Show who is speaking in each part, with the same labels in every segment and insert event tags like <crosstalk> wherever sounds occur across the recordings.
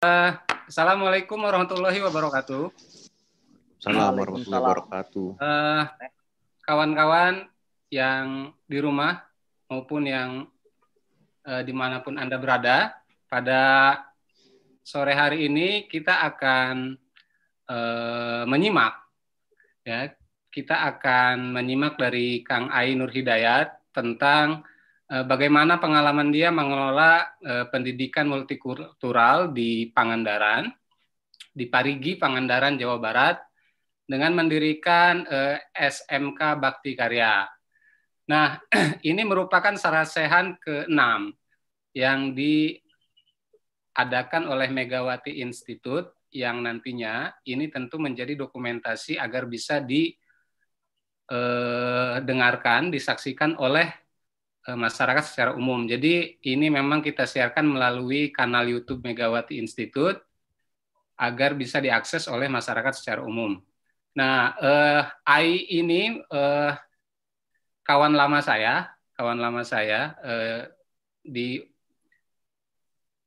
Speaker 1: Uh, Assalamualaikum warahmatullahi wabarakatuh.
Speaker 2: Assalamualaikum warahmatullahi wabarakatuh. Uh,
Speaker 1: kawan-kawan yang di rumah maupun yang uh, di mana pun anda berada, pada sore hari ini kita akan uh, menyimak, ya, kita akan menyimak dari Kang Ai Nur Hidayat tentang Eh, bagaimana pengalaman dia mengelola eh, pendidikan multikultural di Pangandaran, di Parigi, Pangandaran, Jawa Barat, dengan mendirikan eh, SMK Bakti Karya. Nah, <clears throat> ini merupakan sarasehan ke-6 yang diadakan oleh Megawati Institute yang nantinya ini tentu menjadi dokumentasi agar bisa didengarkan, disaksikan oleh masyarakat secara umum. Jadi ini memang kita siarkan melalui kanal YouTube Megawati Institute agar bisa diakses oleh masyarakat secara umum. Nah, eh, AI ini eh, kawan lama saya, kawan lama saya eh, di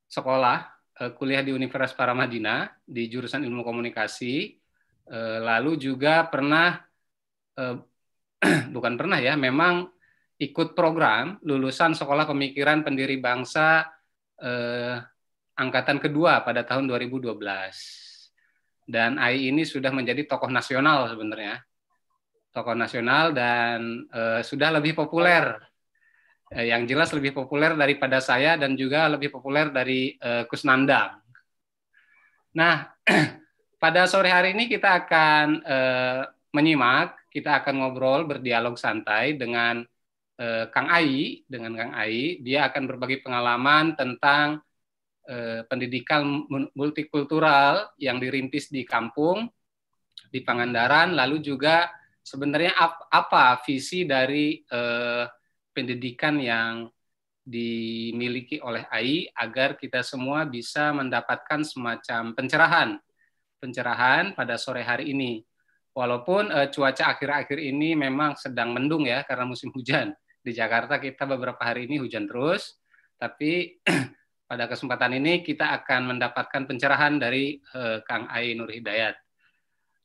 Speaker 1: sekolah eh, kuliah di Universitas Paramadina di jurusan Ilmu Komunikasi, eh, lalu juga pernah eh, <clears throat> bukan pernah ya, memang ikut program lulusan Sekolah Pemikiran Pendiri Bangsa eh, angkatan kedua pada tahun 2012. Dan AI ini sudah menjadi tokoh nasional sebenarnya. Tokoh nasional dan eh, sudah lebih populer. Eh, yang jelas lebih populer daripada saya dan juga lebih populer dari eh, Kusnandang. Nah, <clears throat> pada sore hari ini kita akan eh, menyimak, kita akan ngobrol, berdialog santai dengan eh, Kang Ai dengan Kang Ai, dia akan berbagi pengalaman tentang eh, pendidikan multikultural yang dirintis di kampung di Pangandaran, lalu juga sebenarnya ap, apa visi dari eh, pendidikan yang dimiliki oleh AI agar kita semua bisa mendapatkan semacam pencerahan pencerahan pada sore hari ini. Walaupun uh, cuaca akhir-akhir ini memang sedang mendung ya karena musim hujan di Jakarta kita beberapa hari ini hujan terus, tapi <clears throat> pada kesempatan ini kita akan mendapatkan pencerahan dari uh, Kang Ai Nur Hidayat.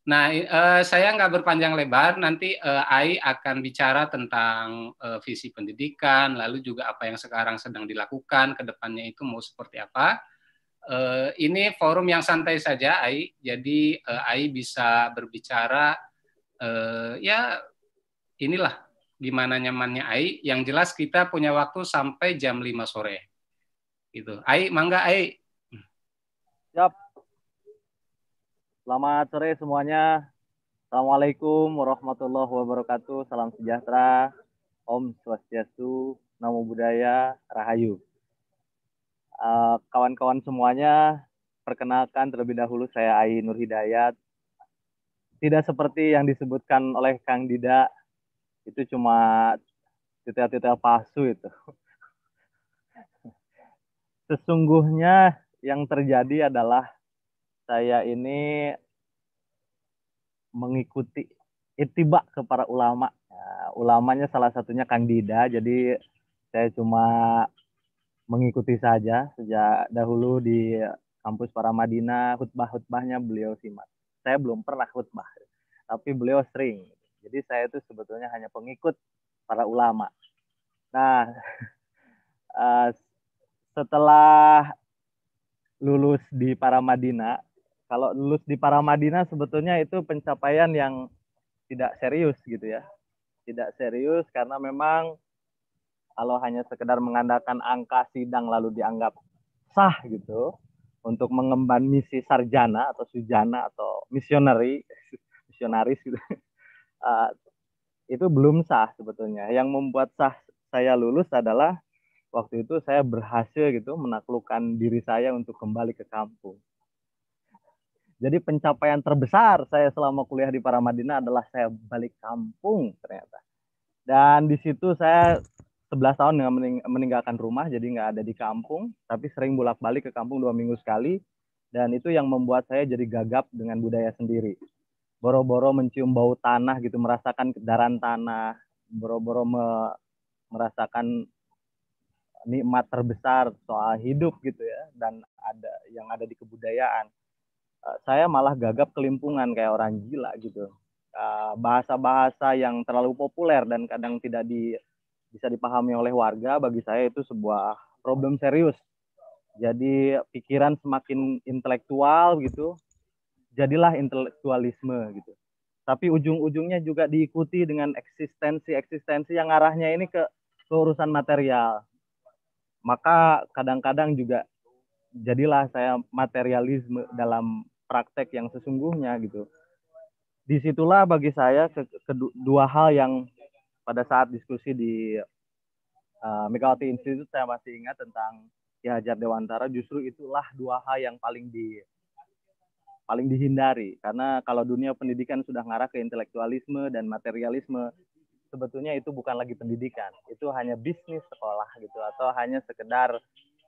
Speaker 1: Nah, uh, saya nggak berpanjang lebar, nanti uh, Ai akan bicara tentang uh, visi pendidikan, lalu juga apa yang sekarang sedang dilakukan, ke depannya itu mau seperti apa. Uh, ini forum yang santai saja, Ai. Jadi uh, Ai bisa berbicara, uh, ya inilah gimana nyamannya Ai. Yang jelas kita punya waktu sampai jam 5 sore. Gitu. Ai, mangga Ai.
Speaker 3: Siap. Selamat sore semuanya. Assalamualaikum warahmatullahi wabarakatuh. Salam sejahtera. Om Swastiastu, Namo Buddhaya, Rahayu. Eh, kawan-kawan uh, semuanya, perkenalkan terlebih dahulu saya Ai Nur Hidayat. Tidak seperti yang disebutkan oleh Kang Dida, itu cuma titel-titel palsu itu. <laughs> Sesungguhnya yang terjadi adalah saya ini mengikuti itibak ke para ulama. Ya, ulamanya salah satunya Kang Dida, jadi saya cuma mengikuti saja sejak dahulu di kampus para Madinah, khutbah-khutbahnya beliau simak. Saya belum pernah khutbah, tapi beliau sering jadi saya itu sebetulnya hanya pengikut para ulama. Nah, uh, <laughs> setelah lulus di Paramadina, kalau lulus di Paramadina sebetulnya itu pencapaian yang tidak serius gitu ya. Tidak serius karena memang kalau hanya sekedar mengandalkan angka sidang lalu dianggap sah gitu untuk mengemban misi sarjana atau sujana atau misioneri <laughs> misionaris gitu uh, itu belum sah sebetulnya. Yang membuat sah saya lulus adalah waktu itu saya berhasil gitu menaklukkan diri saya untuk kembali ke kampung. Jadi pencapaian terbesar saya selama kuliah di Paramadina adalah saya balik kampung ternyata. Dan di situ saya 11 tahun dengan mening meninggalkan rumah, jadi nggak ada di kampung, tapi sering bolak-balik ke kampung dua minggu sekali. Dan itu yang membuat saya jadi gagap dengan budaya sendiri boro-boro mencium bau tanah gitu, merasakan kedaran tanah, boro-boro me, merasakan nikmat terbesar soal hidup gitu ya dan ada yang ada di kebudayaan. Uh, saya malah gagap kelimpungan kayak orang gila gitu. Bahasa-bahasa uh, yang terlalu populer dan kadang tidak di bisa dipahami oleh warga bagi saya itu sebuah problem serius. Jadi pikiran semakin intelektual gitu jadilah intelektualisme gitu. Tapi ujung-ujungnya juga diikuti dengan eksistensi-eksistensi yang arahnya ini ke, ke urusan material. Maka kadang-kadang juga jadilah saya materialisme dalam praktek yang sesungguhnya gitu. Di situlah bagi saya ke, kedua hal yang pada saat diskusi di uh, Megawati Institute saya masih ingat tentang Ki Hajar Dewantara justru itulah dua hal yang paling di paling dihindari. Karena kalau dunia pendidikan sudah ngarah ke intelektualisme dan materialisme sebetulnya itu bukan lagi pendidikan. Itu hanya bisnis sekolah gitu atau hanya sekedar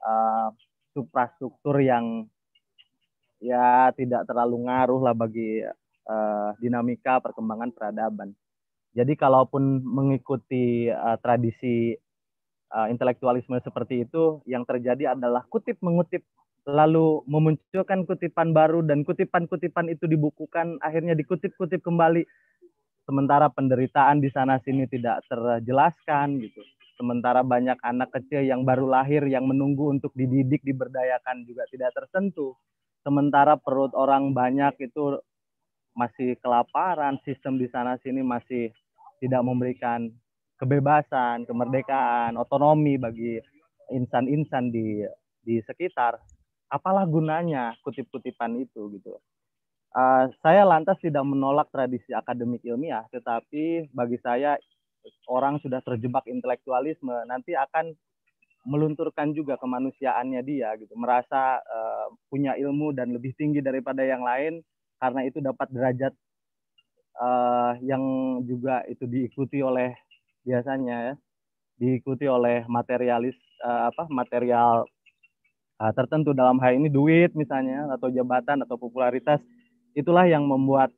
Speaker 3: uh, suprastruktur yang ya tidak terlalu ngaruh lah bagi uh, dinamika perkembangan peradaban. Jadi kalaupun mengikuti uh, tradisi uh, intelektualisme seperti itu yang terjadi adalah kutip mengutip lalu memunculkan kutipan baru dan kutipan-kutipan itu dibukukan akhirnya dikutip-kutip kembali. Sementara penderitaan di sana sini tidak terjelaskan gitu. Sementara banyak anak kecil yang baru lahir yang menunggu untuk dididik diberdayakan juga tidak tersentuh. Sementara perut orang banyak itu masih kelaparan sistem di sana sini masih tidak memberikan kebebasan, kemerdekaan, otonomi bagi insan-insan di di sekitar, apalah gunanya kutip-kutipan itu gitu. Uh, saya lantas tidak menolak tradisi akademik ilmiah, tetapi bagi saya orang sudah terjebak intelektualisme nanti akan melunturkan juga kemanusiaannya dia gitu, merasa uh, punya ilmu dan lebih tinggi daripada yang lain karena itu dapat derajat uh, yang juga itu diikuti oleh biasanya ya diikuti oleh materialis uh, apa material uh, tertentu dalam hal ini duit misalnya atau jabatan atau popularitas itulah yang membuat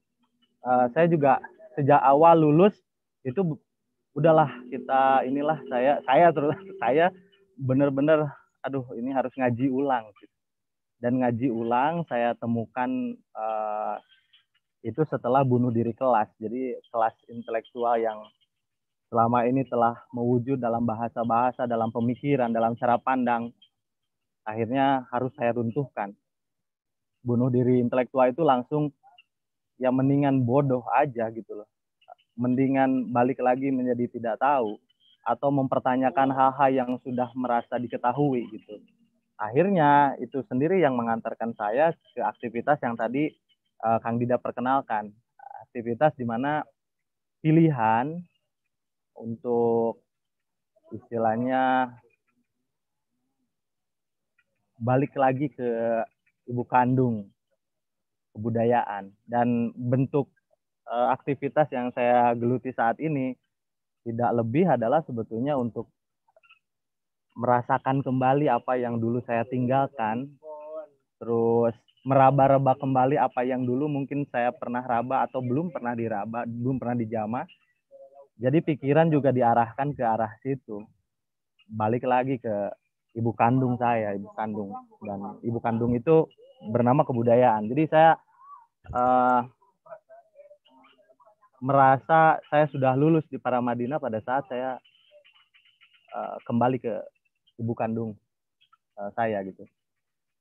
Speaker 3: uh, saya juga sejak awal lulus itu udahlah kita inilah saya saya terus <laughs> saya benar-benar aduh ini harus ngaji ulang gitu. dan ngaji ulang saya temukan uh, itu setelah bunuh diri kelas jadi kelas intelektual yang selama ini telah mewujud dalam bahasa-bahasa, dalam pemikiran, dalam cara pandang, akhirnya harus saya runtuhkan. Bunuh diri intelektual itu langsung ya mendingan bodoh aja gitu loh. Mendingan balik lagi menjadi tidak tahu atau mempertanyakan hal-hal yang sudah merasa diketahui gitu. Akhirnya itu sendiri yang mengantarkan saya ke aktivitas yang tadi uh, Kang Dida perkenalkan. Aktivitas di mana pilihan untuk istilahnya balik lagi ke ibu kandung kebudayaan. Dan bentuk uh, aktivitas yang saya geluti saat ini tidak lebih adalah sebetulnya untuk merasakan kembali apa yang dulu saya tinggalkan. Terus meraba-raba kembali apa yang dulu mungkin saya pernah raba atau belum pernah diraba belum pernah dijamah jadi pikiran juga diarahkan ke arah situ. Balik lagi ke ibu kandung saya, ibu kandung dan ibu kandung itu bernama kebudayaan. Jadi saya uh, merasa saya sudah lulus di Paramadina pada saat saya uh, kembali ke ibu kandung uh, saya gitu.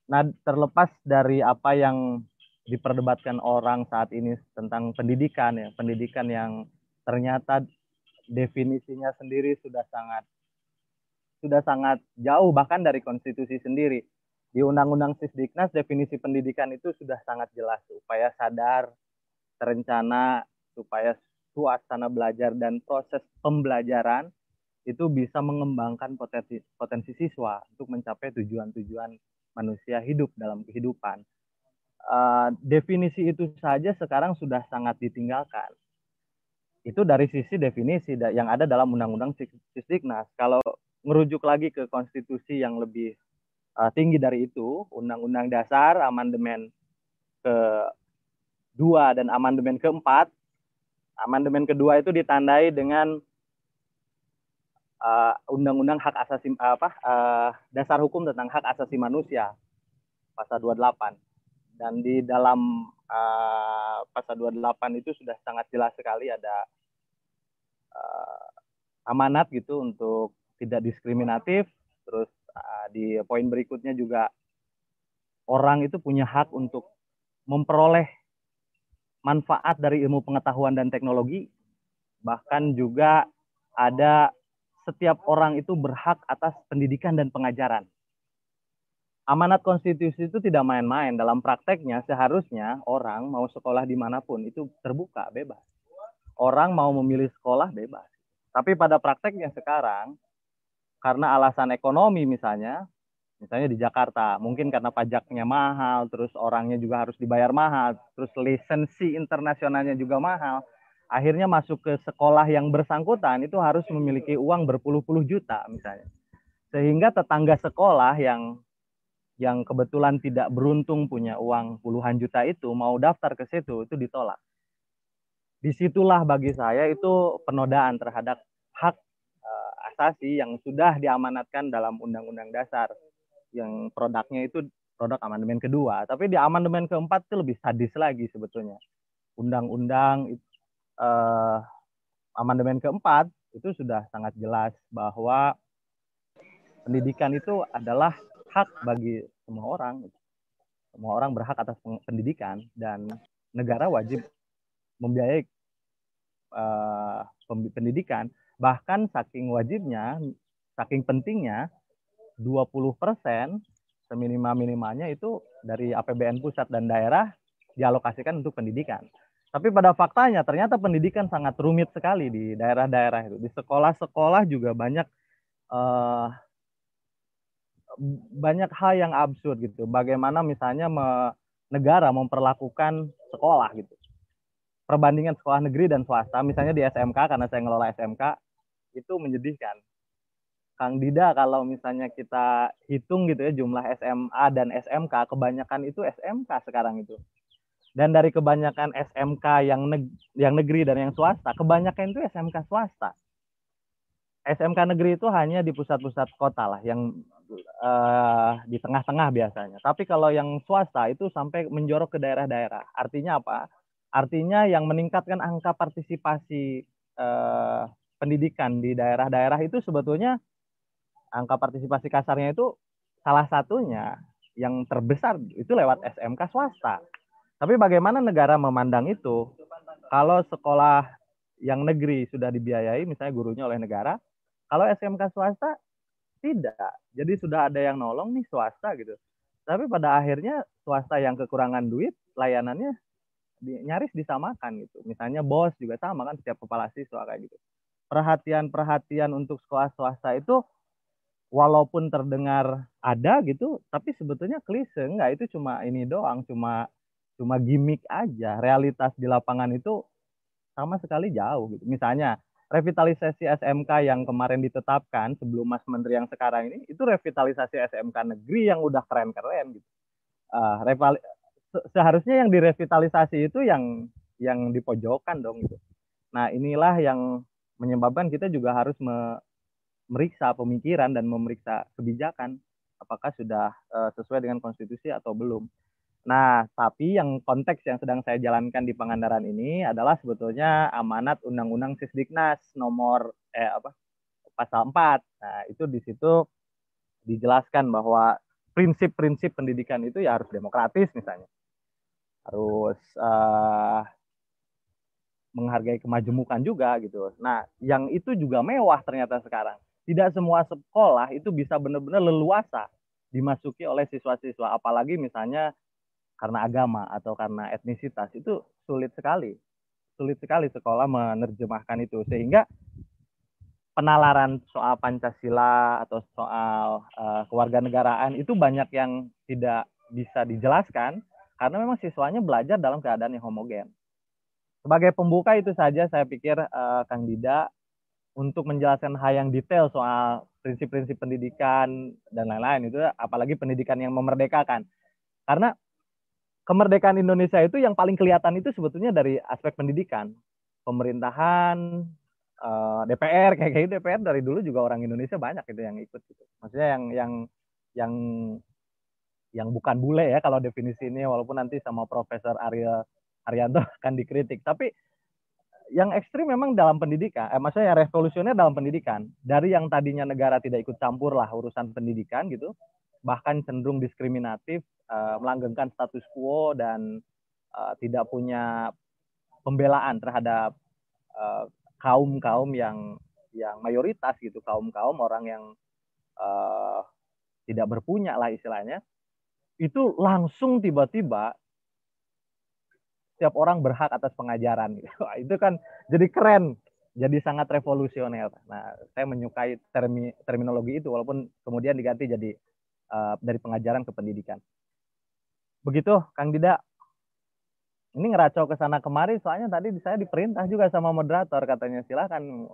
Speaker 3: Nah, terlepas dari apa yang diperdebatkan orang saat ini tentang pendidikan ya, pendidikan yang ternyata definisinya sendiri sudah sangat sudah sangat jauh bahkan dari konstitusi sendiri. Di Undang-Undang Sisdiknas definisi pendidikan itu sudah sangat jelas supaya sadar, terencana, supaya suasana belajar dan proses pembelajaran itu bisa mengembangkan potensi potensi siswa untuk mencapai tujuan-tujuan manusia hidup dalam kehidupan. Uh, definisi itu saja sekarang sudah sangat ditinggalkan itu dari sisi definisi yang ada dalam Undang-Undang Sisdiknas. Kalau merujuk lagi ke konstitusi yang lebih uh, tinggi dari itu, Undang-Undang Dasar amandemen ke dua dan amandemen keempat, amandemen kedua itu ditandai dengan uh, undang-undang hak asasi apa uh, dasar hukum tentang hak asasi manusia pasal 28 dan di dalam uh, pasal 28 itu sudah sangat jelas sekali ada uh, amanat gitu untuk tidak diskriminatif terus uh, di poin berikutnya juga orang itu punya hak untuk memperoleh manfaat dari ilmu pengetahuan dan teknologi bahkan juga ada setiap orang itu berhak atas pendidikan dan pengajaran. Amanat konstitusi itu tidak main-main. Dalam prakteknya seharusnya orang mau sekolah di mana pun itu terbuka, bebas. Orang mau memilih sekolah bebas. Tapi pada prakteknya sekarang, karena alasan ekonomi misalnya, misalnya di Jakarta, mungkin karena pajaknya mahal, terus orangnya juga harus dibayar mahal, terus lisensi internasionalnya juga mahal, akhirnya masuk ke sekolah yang bersangkutan itu harus memiliki uang berpuluh-puluh juta misalnya. Sehingga tetangga sekolah yang yang kebetulan tidak beruntung punya uang puluhan juta itu mau daftar ke situ itu ditolak. Di situlah bagi saya itu penodaan terhadap hak asasi yang sudah diamanatkan dalam Undang-Undang Dasar yang produknya itu produk amandemen kedua. Tapi di amandemen keempat itu lebih sadis lagi sebetulnya. Undang-undang uh, amandemen keempat itu sudah sangat jelas bahwa pendidikan itu adalah hak bagi semua orang. Semua orang berhak atas pendidikan dan negara wajib membiayai uh, pendidikan. Bahkan saking wajibnya, saking pentingnya 20% seminimal-minimalnya itu dari APBN pusat dan daerah dialokasikan untuk pendidikan. Tapi pada faktanya ternyata pendidikan sangat rumit sekali di daerah-daerah itu. Di sekolah-sekolah juga banyak uh, banyak hal yang absurd gitu. Bagaimana misalnya me, negara memperlakukan sekolah gitu. Perbandingan sekolah negeri dan swasta, misalnya di SMK karena saya ngelola SMK itu menyedihkan. Kang Dida kalau misalnya kita hitung gitu ya jumlah SMA dan SMK kebanyakan itu SMK sekarang itu dan dari kebanyakan SMK yang neg yang negeri dan yang swasta, kebanyakan itu SMK swasta. SMK negeri itu hanya di pusat-pusat kota lah, yang uh, di tengah-tengah biasanya. Tapi kalau yang swasta itu sampai menjorok ke daerah-daerah. Artinya apa? Artinya yang meningkatkan angka partisipasi uh, pendidikan di daerah-daerah itu sebetulnya angka partisipasi kasarnya itu salah satunya yang terbesar itu lewat SMK swasta. Tapi bagaimana negara memandang itu? Kalau sekolah yang negeri sudah dibiayai, misalnya gurunya oleh negara, kalau SMK swasta tidak. Jadi sudah ada yang nolong nih swasta gitu. Tapi pada akhirnya swasta yang kekurangan duit, layanannya nyaris disamakan gitu. Misalnya bos juga sama kan setiap kepala siswa kayak gitu. Perhatian-perhatian untuk sekolah swasta itu walaupun terdengar ada gitu, tapi sebetulnya klise enggak itu cuma ini doang, cuma cuma gimmick aja. Realitas di lapangan itu sama sekali jauh gitu. Misalnya revitalisasi SMK yang kemarin ditetapkan sebelum Mas Menteri yang sekarang ini itu revitalisasi SMK negeri yang udah keren-keren gitu. Uh, seharusnya yang direvitalisasi itu yang yang dipojokkan dong gitu. Nah, inilah yang menyebabkan kita juga harus me meriksa pemikiran dan memeriksa kebijakan apakah sudah uh, sesuai dengan konstitusi atau belum. Nah, tapi yang konteks yang sedang saya jalankan di Pangandaran ini adalah sebetulnya amanat Undang-Undang Sisdiknas nomor eh apa? pasal 4. Nah, itu di situ dijelaskan bahwa prinsip-prinsip pendidikan itu ya harus demokratis misalnya. Harus uh, menghargai kemajemukan juga gitu. Nah, yang itu juga mewah ternyata sekarang. Tidak semua sekolah itu bisa benar-benar leluasa dimasuki oleh siswa-siswa apalagi misalnya karena agama atau karena etnisitas itu sulit sekali sulit sekali sekolah menerjemahkan itu sehingga penalaran soal Pancasila atau soal uh, kewarganegaraan itu banyak yang tidak bisa dijelaskan karena memang siswanya belajar dalam keadaan yang homogen. Sebagai pembuka itu saja saya pikir uh, Kang Dida untuk menjelaskan hal yang detail soal prinsip-prinsip pendidikan dan lain-lain itu apalagi pendidikan yang memerdekakan. Karena kemerdekaan Indonesia itu yang paling kelihatan itu sebetulnya dari aspek pendidikan, pemerintahan, uh, eh, DPR kayak kayak DPR dari dulu juga orang Indonesia banyak gitu yang ikut gitu. Maksudnya yang yang yang yang bukan bule ya kalau definisi ini walaupun nanti sama Profesor Arya Arianto <laughs> akan dikritik. Tapi yang ekstrim memang dalam pendidikan, eh, maksudnya revolusioner dalam pendidikan. Dari yang tadinya negara tidak ikut campur lah urusan pendidikan gitu, bahkan cenderung diskriminatif, uh, melanggengkan status quo dan uh, tidak punya pembelaan terhadap uh, kaum kaum yang yang mayoritas gitu kaum kaum orang yang uh, tidak berpunya lah istilahnya itu langsung tiba-tiba setiap orang berhak atas pengajaran. <laughs> Itu kan jadi keren jadi sangat revolusioner. Nah saya menyukai termi, terminologi itu walaupun kemudian diganti jadi uh, dari pengajaran ke pendidikan. Begitu Kang Dida. Ini ngeracau ke sana kemari soalnya tadi saya diperintah juga sama moderator katanya. Silakan.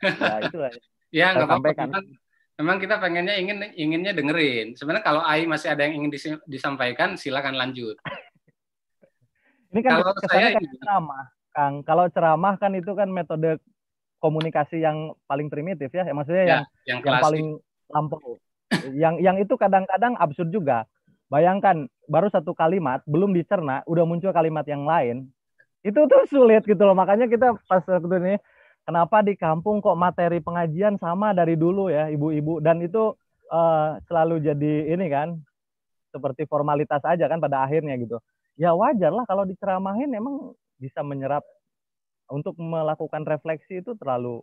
Speaker 1: Ya itu <laughs> ya nggak apa-apa. memang, memang kita pengennya ingin inginnya dengerin. Sebenarnya kalau AI masih ada yang ingin disampaikan silakan lanjut
Speaker 3: ini kan kalau saya kan ceramah Kang kalau ceramah kan itu kan metode komunikasi yang paling primitif ya, maksudnya ya, yang yang, yang paling lampau yang yang itu kadang-kadang absurd juga Bayangkan baru satu kalimat belum dicerna udah muncul kalimat yang lain. Itu tuh sulit gitu loh. Makanya kita pas waktu ini kenapa di kampung kok materi pengajian sama dari dulu ya ibu-ibu dan itu uh, selalu jadi ini kan seperti formalitas aja kan pada akhirnya gitu. Ya wajar lah kalau diceramahin emang bisa menyerap untuk melakukan refleksi itu terlalu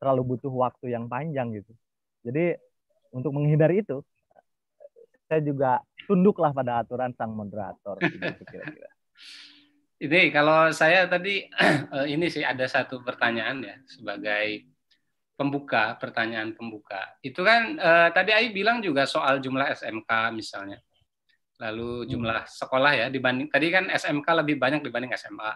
Speaker 3: terlalu butuh waktu yang panjang gitu. Jadi untuk menghindari itu saya juga tunduklah pada aturan sang moderator <laughs> gitu kira-kira.
Speaker 1: Ini kalau saya tadi <clears throat> eh, ini sih ada satu pertanyaan ya sebagai pembuka, pertanyaan pembuka. Itu kan eh, tadi Ai bilang juga soal jumlah SMK misalnya. Lalu hmm. jumlah hmm. sekolah ya dibanding tadi kan SMK lebih banyak dibanding SMA.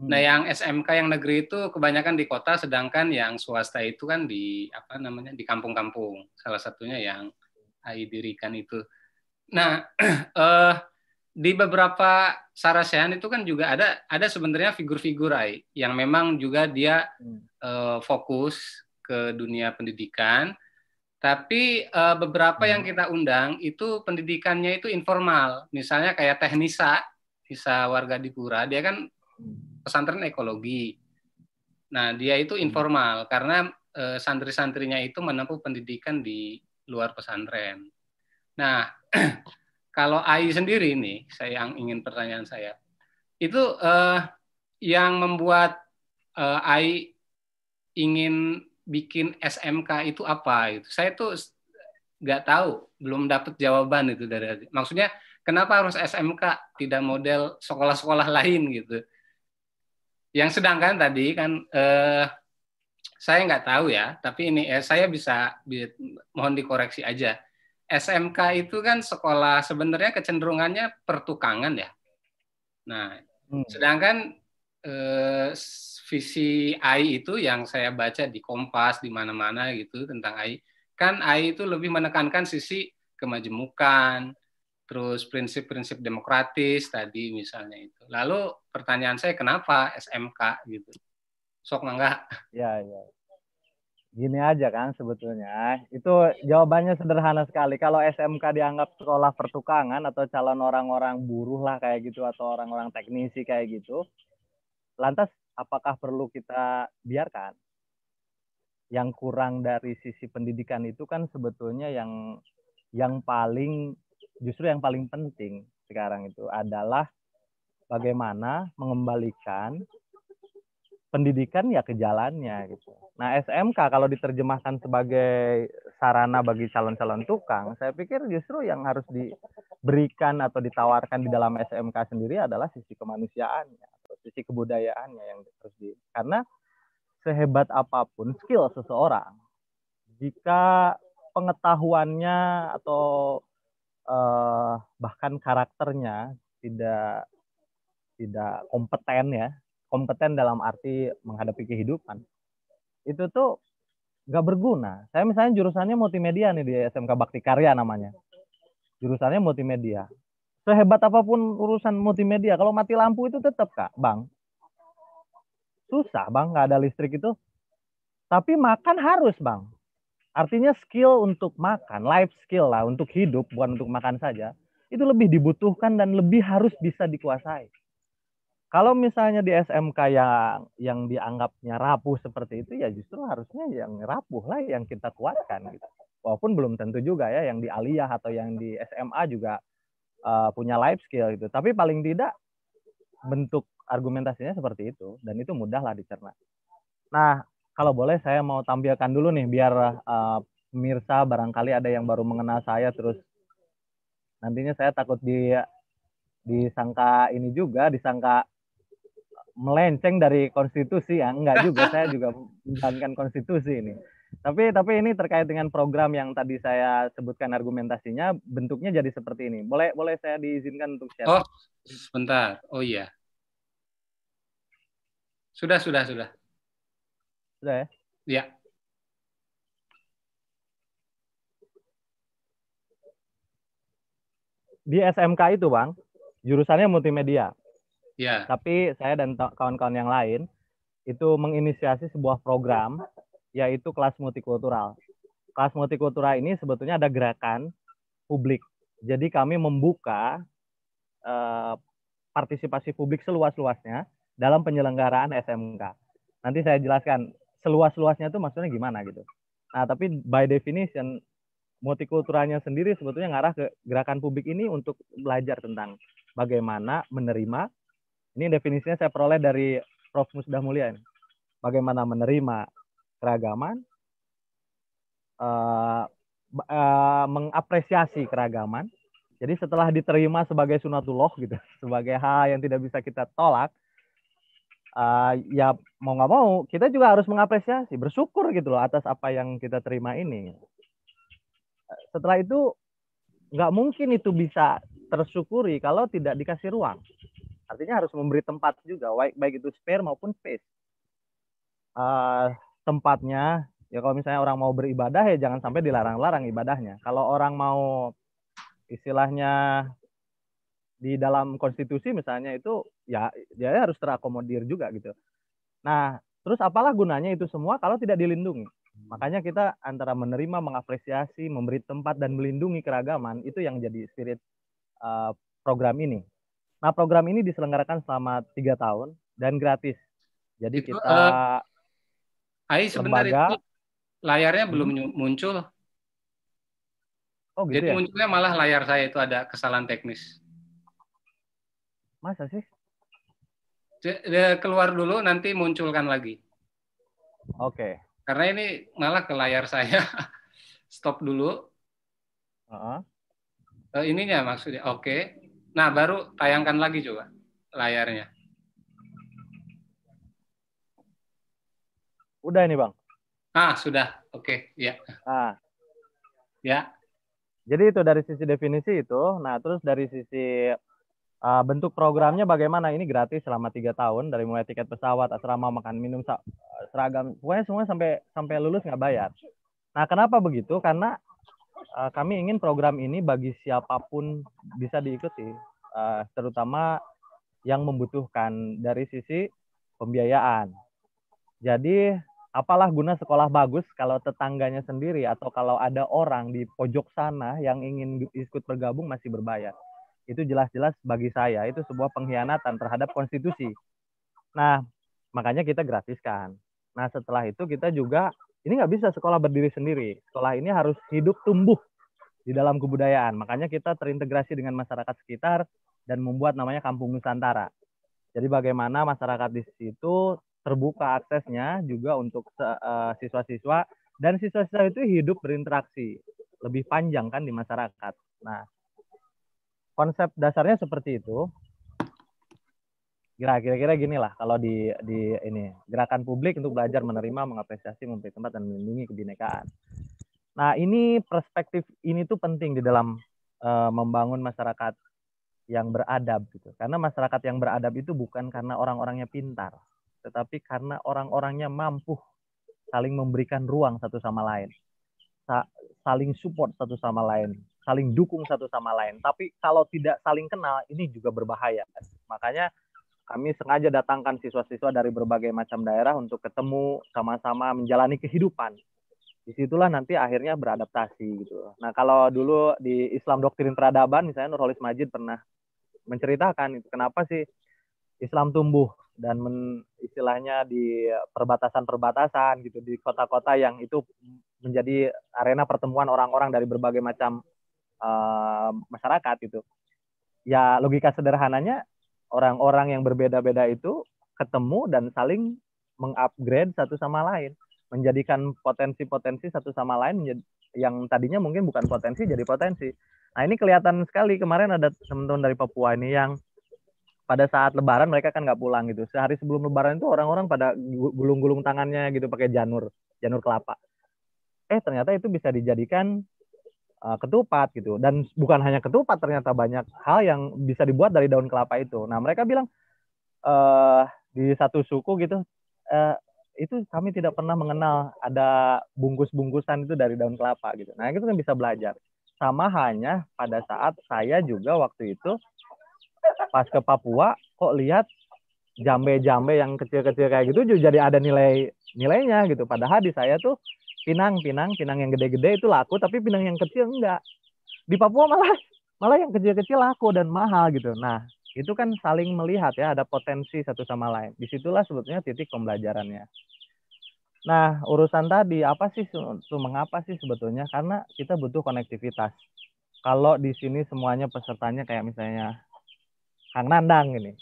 Speaker 1: Hmm. Nah, yang SMK yang negeri itu kebanyakan di kota sedangkan yang swasta itu kan di apa namanya di kampung-kampung. Salah satunya yang AI dirikan itu. Nah, uh, <clears throat> di beberapa sarasehan itu kan juga ada ada sebenarnya figur-figur AI yang memang juga dia uh, fokus ke dunia pendidikan. Tapi uh, beberapa yang hmm. kita undang itu pendidikannya itu informal. Misalnya kayak Teknisa, Nisa warga Dipura, dia kan hmm. pesantren ekologi. Nah, dia itu hmm. informal karena uh, santri-santrinya itu menempuh pendidikan di luar pesantren. Nah, <clears throat> kalau AI sendiri ini, saya yang ingin pertanyaan saya, itu uh, yang membuat uh, AI ingin bikin SMK itu apa? Itu saya tuh nggak tahu, belum dapat jawaban itu dari. Maksudnya kenapa harus SMK tidak model sekolah-sekolah <laughs> lain gitu? Yang sedangkan tadi kan eh, saya nggak tahu ya, tapi ini eh, saya bisa, mohon dikoreksi aja. SMK itu kan sekolah sebenarnya kecenderungannya pertukangan ya. Nah, hmm. sedangkan eh, visi AI itu yang saya baca di Kompas di mana-mana gitu tentang AI, kan AI itu lebih menekankan sisi kemajemukan, terus prinsip-prinsip demokratis tadi misalnya itu. Lalu pertanyaan saya kenapa SMK gitu? Sok mangga.
Speaker 3: Ya, ya. Gini aja kan sebetulnya. Itu jawabannya sederhana sekali. Kalau SMK dianggap sekolah pertukangan atau calon orang-orang buruh lah kayak gitu atau orang-orang teknisi kayak gitu. Lantas apakah perlu kita biarkan? Yang kurang dari sisi pendidikan itu kan sebetulnya yang yang paling justru yang paling penting sekarang itu adalah bagaimana mengembalikan pendidikan ya ke jalannya gitu. Nah SMK kalau diterjemahkan sebagai sarana bagi calon-calon tukang, saya pikir justru yang harus diberikan atau ditawarkan di dalam SMK sendiri adalah sisi kemanusiaannya sisi kebudayaannya yang harus di karena sehebat apa pun skill seseorang, jika pengetahuannya atau eh, bahkan karakternya tidak tidak kompeten ya kompeten dalam arti menghadapi kehidupan itu tuh gak berguna. Saya misalnya jurusannya multimedia nih di SMK Bakti Karya namanya. Jurusannya multimedia. Sehebat apa pun urusan multimedia, kalau mati lampu itu tetap kak, bang. susah bang, nggak ada listrik itu. Tapi makan harus bang. Artinya skill untuk makan, life skill lah untuk hidup, bukan untuk makan saja, itu lebih dibutuhkan dan lebih harus bisa dikuasai. Kalau misalnya di SMK yang yang dianggapnya rapuh seperti itu, ya justru harusnya yang rapuh lah yang kita kuatkan gitu. Walaupun belum tentu juga ya yang di aliyah atau yang di SMA juga uh, punya life skill gitu. Tapi paling tidak bentuk argumentasinya seperti itu dan itu mudah lah dicerna. Nah, kalau boleh saya mau tampilkan dulu nih biar uh, pemirsa barangkali ada yang baru mengenal saya terus nantinya saya takut di disangka ini juga disangka melenceng dari konstitusi ya enggak juga saya juga <laughs> menjalankan konstitusi ini tapi tapi ini terkait dengan program yang tadi saya sebutkan argumentasinya bentuknya jadi seperti ini. Boleh boleh saya diizinkan untuk share?
Speaker 1: Oh sebentar. Oh iya. Sudah sudah sudah.
Speaker 3: Sudah ya?
Speaker 1: Ya
Speaker 3: di SMK itu bang jurusannya multimedia.
Speaker 1: Ya.
Speaker 3: Tapi saya dan kawan-kawan yang lain itu menginisiasi sebuah program yaitu kelas multikultural. Kelas multikultural ini sebetulnya ada gerakan publik. Jadi kami membuka uh, partisipasi publik seluas-luasnya dalam penyelenggaraan SMK. Nanti saya jelaskan seluas-luasnya itu maksudnya gimana gitu. Nah, tapi by definition multikulturalnya sendiri sebetulnya ngarah ke gerakan publik ini untuk belajar tentang bagaimana menerima ini definisinya saya peroleh dari Prof. Musdah Mulia. Bagaimana menerima keragaman, uh, uh, mengapresiasi keragaman. Jadi setelah diterima sebagai sunatullah gitu, <laughs> sebagai hal yang tidak bisa kita tolak, uh, ya mau nggak mau kita juga harus mengapresiasi, bersyukur gitu loh atas apa yang kita terima ini. Setelah itu nggak mungkin itu bisa tersyukuri kalau tidak dikasih ruang. Artinya harus memberi tempat juga, baik baik itu spare maupun space. Uh, tempatnya, ya kalau misalnya orang mau beribadah ya jangan sampai dilarang-larang ibadahnya. Kalau orang mau istilahnya di dalam konstitusi misalnya itu ya dia harus terakomodir juga gitu. Nah, terus apalah gunanya itu semua kalau tidak dilindungi? Makanya kita antara menerima, mengapresiasi, memberi tempat dan melindungi keragaman itu yang jadi spirit uh, program ini. Nah, program ini diselenggarakan selama tiga tahun dan gratis. Jadi itu, kita uh,
Speaker 1: Ai sebentar lembaga, itu layarnya belum hmm. muncul. Oh, gitu Jadi ya? munculnya malah layar saya itu ada kesalahan teknis.
Speaker 3: Masa sih?
Speaker 1: Keluar dulu nanti munculkan lagi.
Speaker 3: Oke. Okay.
Speaker 1: Karena ini malah ke layar saya. <laughs> Stop dulu. Uh -huh. uh, ininya maksudnya. Oke. Okay. Nah, baru tayangkan lagi coba layarnya.
Speaker 3: Udah ini, Bang.
Speaker 1: Ah, sudah. Oke, okay. ya.
Speaker 3: Ah.
Speaker 1: Ya.
Speaker 3: Jadi itu dari sisi definisi itu. Nah, terus dari sisi uh, bentuk programnya bagaimana? Ini gratis selama tiga tahun dari mulai tiket pesawat, asrama, makan minum, seragam, pokoknya semua sampai sampai lulus nggak bayar. Nah, kenapa begitu? Karena uh, kami ingin program ini bagi siapa pun bisa diikuti, uh, terutama yang membutuhkan dari sisi pembiayaan. Jadi, apalah guna sekolah bagus kalau tetangganya sendiri atau kalau ada orang di pojok sana yang ingin ikut bergabung masih berbayar. Itu jelas-jelas bagi saya itu sebuah pengkhianatan terhadap konstitusi. Nah, makanya kita gratiskan. Nah, setelah itu kita juga ini nggak bisa sekolah berdiri sendiri. Sekolah ini harus hidup tumbuh di dalam kebudayaan. Makanya kita terintegrasi dengan masyarakat sekitar dan membuat namanya Kampung Nusantara. Jadi bagaimana masyarakat di situ terbuka aksesnya juga untuk uh, siswa-siswa dan siswa-siswa itu hidup berinteraksi lebih panjang kan di masyarakat. Nah, konsep dasarnya seperti itu. Kira-kira gini lah kalau di di ini gerakan publik untuk belajar menerima mengapresiasi memberi tempat dan melindungi kebinekaan. Nah ini perspektif ini tuh penting di dalam uh, membangun masyarakat yang beradab gitu. Karena masyarakat yang beradab itu bukan karena orang-orangnya pintar tetapi karena orang-orangnya mampu saling memberikan ruang satu sama lain Sa saling support satu sama lain saling dukung satu sama lain tapi kalau tidak saling kenal ini juga berbahaya makanya kami sengaja datangkan siswa-siswa dari berbagai macam daerah untuk ketemu sama-sama menjalani kehidupan. Di situlah nanti akhirnya beradaptasi gitu. Nah kalau dulu di Islam doktrin peradaban misalnya Nurholis Majid pernah menceritakan kenapa sih Islam tumbuh dan men, istilahnya di perbatasan-perbatasan gitu di kota-kota yang itu menjadi arena pertemuan orang-orang dari berbagai macam uh, masyarakat gitu. Ya logika sederhananya orang-orang yang berbeda-beda itu ketemu dan saling mengupgrade satu sama lain, menjadikan potensi-potensi satu sama lain yang tadinya mungkin bukan potensi jadi potensi. Nah ini kelihatan sekali kemarin ada teman-teman dari Papua ini yang pada saat Lebaran mereka kan nggak pulang gitu. Sehari sebelum Lebaran itu orang-orang pada gulung-gulung tangannya gitu pakai janur, janur kelapa. Eh ternyata itu bisa dijadikan uh, ketupat gitu dan bukan hanya ketupat ternyata banyak hal yang bisa dibuat dari daun kelapa itu nah mereka bilang uh, di satu suku gitu uh, itu kami tidak pernah mengenal ada bungkus-bungkusan itu dari daun kelapa gitu nah itu kan bisa belajar sama hanya pada saat saya juga waktu itu pas ke Papua kok lihat jambe-jambe yang kecil-kecil kayak gitu juga jadi ada nilai nilainya gitu. Padahal di saya tuh pinang pinang pinang yang gede-gede itu laku tapi pinang yang kecil enggak. Di Papua malah malah yang kecil-kecil laku dan mahal gitu. Nah itu kan saling melihat ya ada potensi satu sama lain. Di situlah sebetulnya titik pembelajarannya. Nah urusan tadi apa sih mengapa sih sebetulnya? Karena kita butuh konektivitas. Kalau di sini semuanya pesertanya kayak misalnya Kang Nandang ini.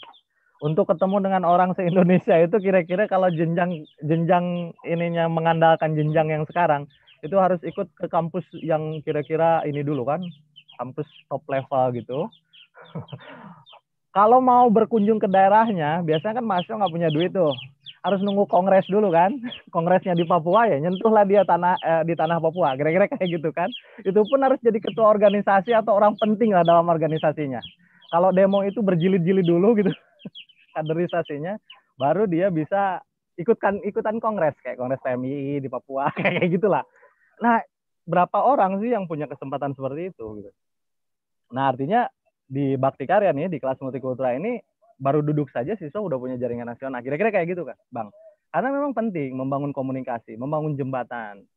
Speaker 3: Untuk ketemu dengan orang se-Indonesia itu kira-kira kalau jenjang jenjang ininya mengandalkan jenjang yang sekarang itu harus ikut ke kampus yang kira-kira ini dulu kan kampus top level gitu. <laughs> Kalau mau berkunjung ke daerahnya biasanya kan mahasiswa nggak punya duit tuh. Harus nunggu kongres dulu kan. <laughs> Kongresnya di Papua ya nyentuhlah dia tanah eh, di tanah Papua kira-kira kayak gitu kan. Itu pun harus jadi ketua organisasi atau orang penting lah dalam organisasinya kalau demo itu berjilid-jilid dulu gitu <laughs> kaderisasinya baru dia bisa ikutkan ikutan kongres kayak kongres PMI di Papua <laughs> kayak gitulah. Nah, berapa orang sih yang punya kesempatan seperti itu gitu. Nah, artinya di Bakti Karya nih di kelas multikultural ini baru duduk saja siswa udah punya jaringan nasional. Kira-kira kayak gitu kan, Bang? Karena memang penting membangun komunikasi, membangun jembatan.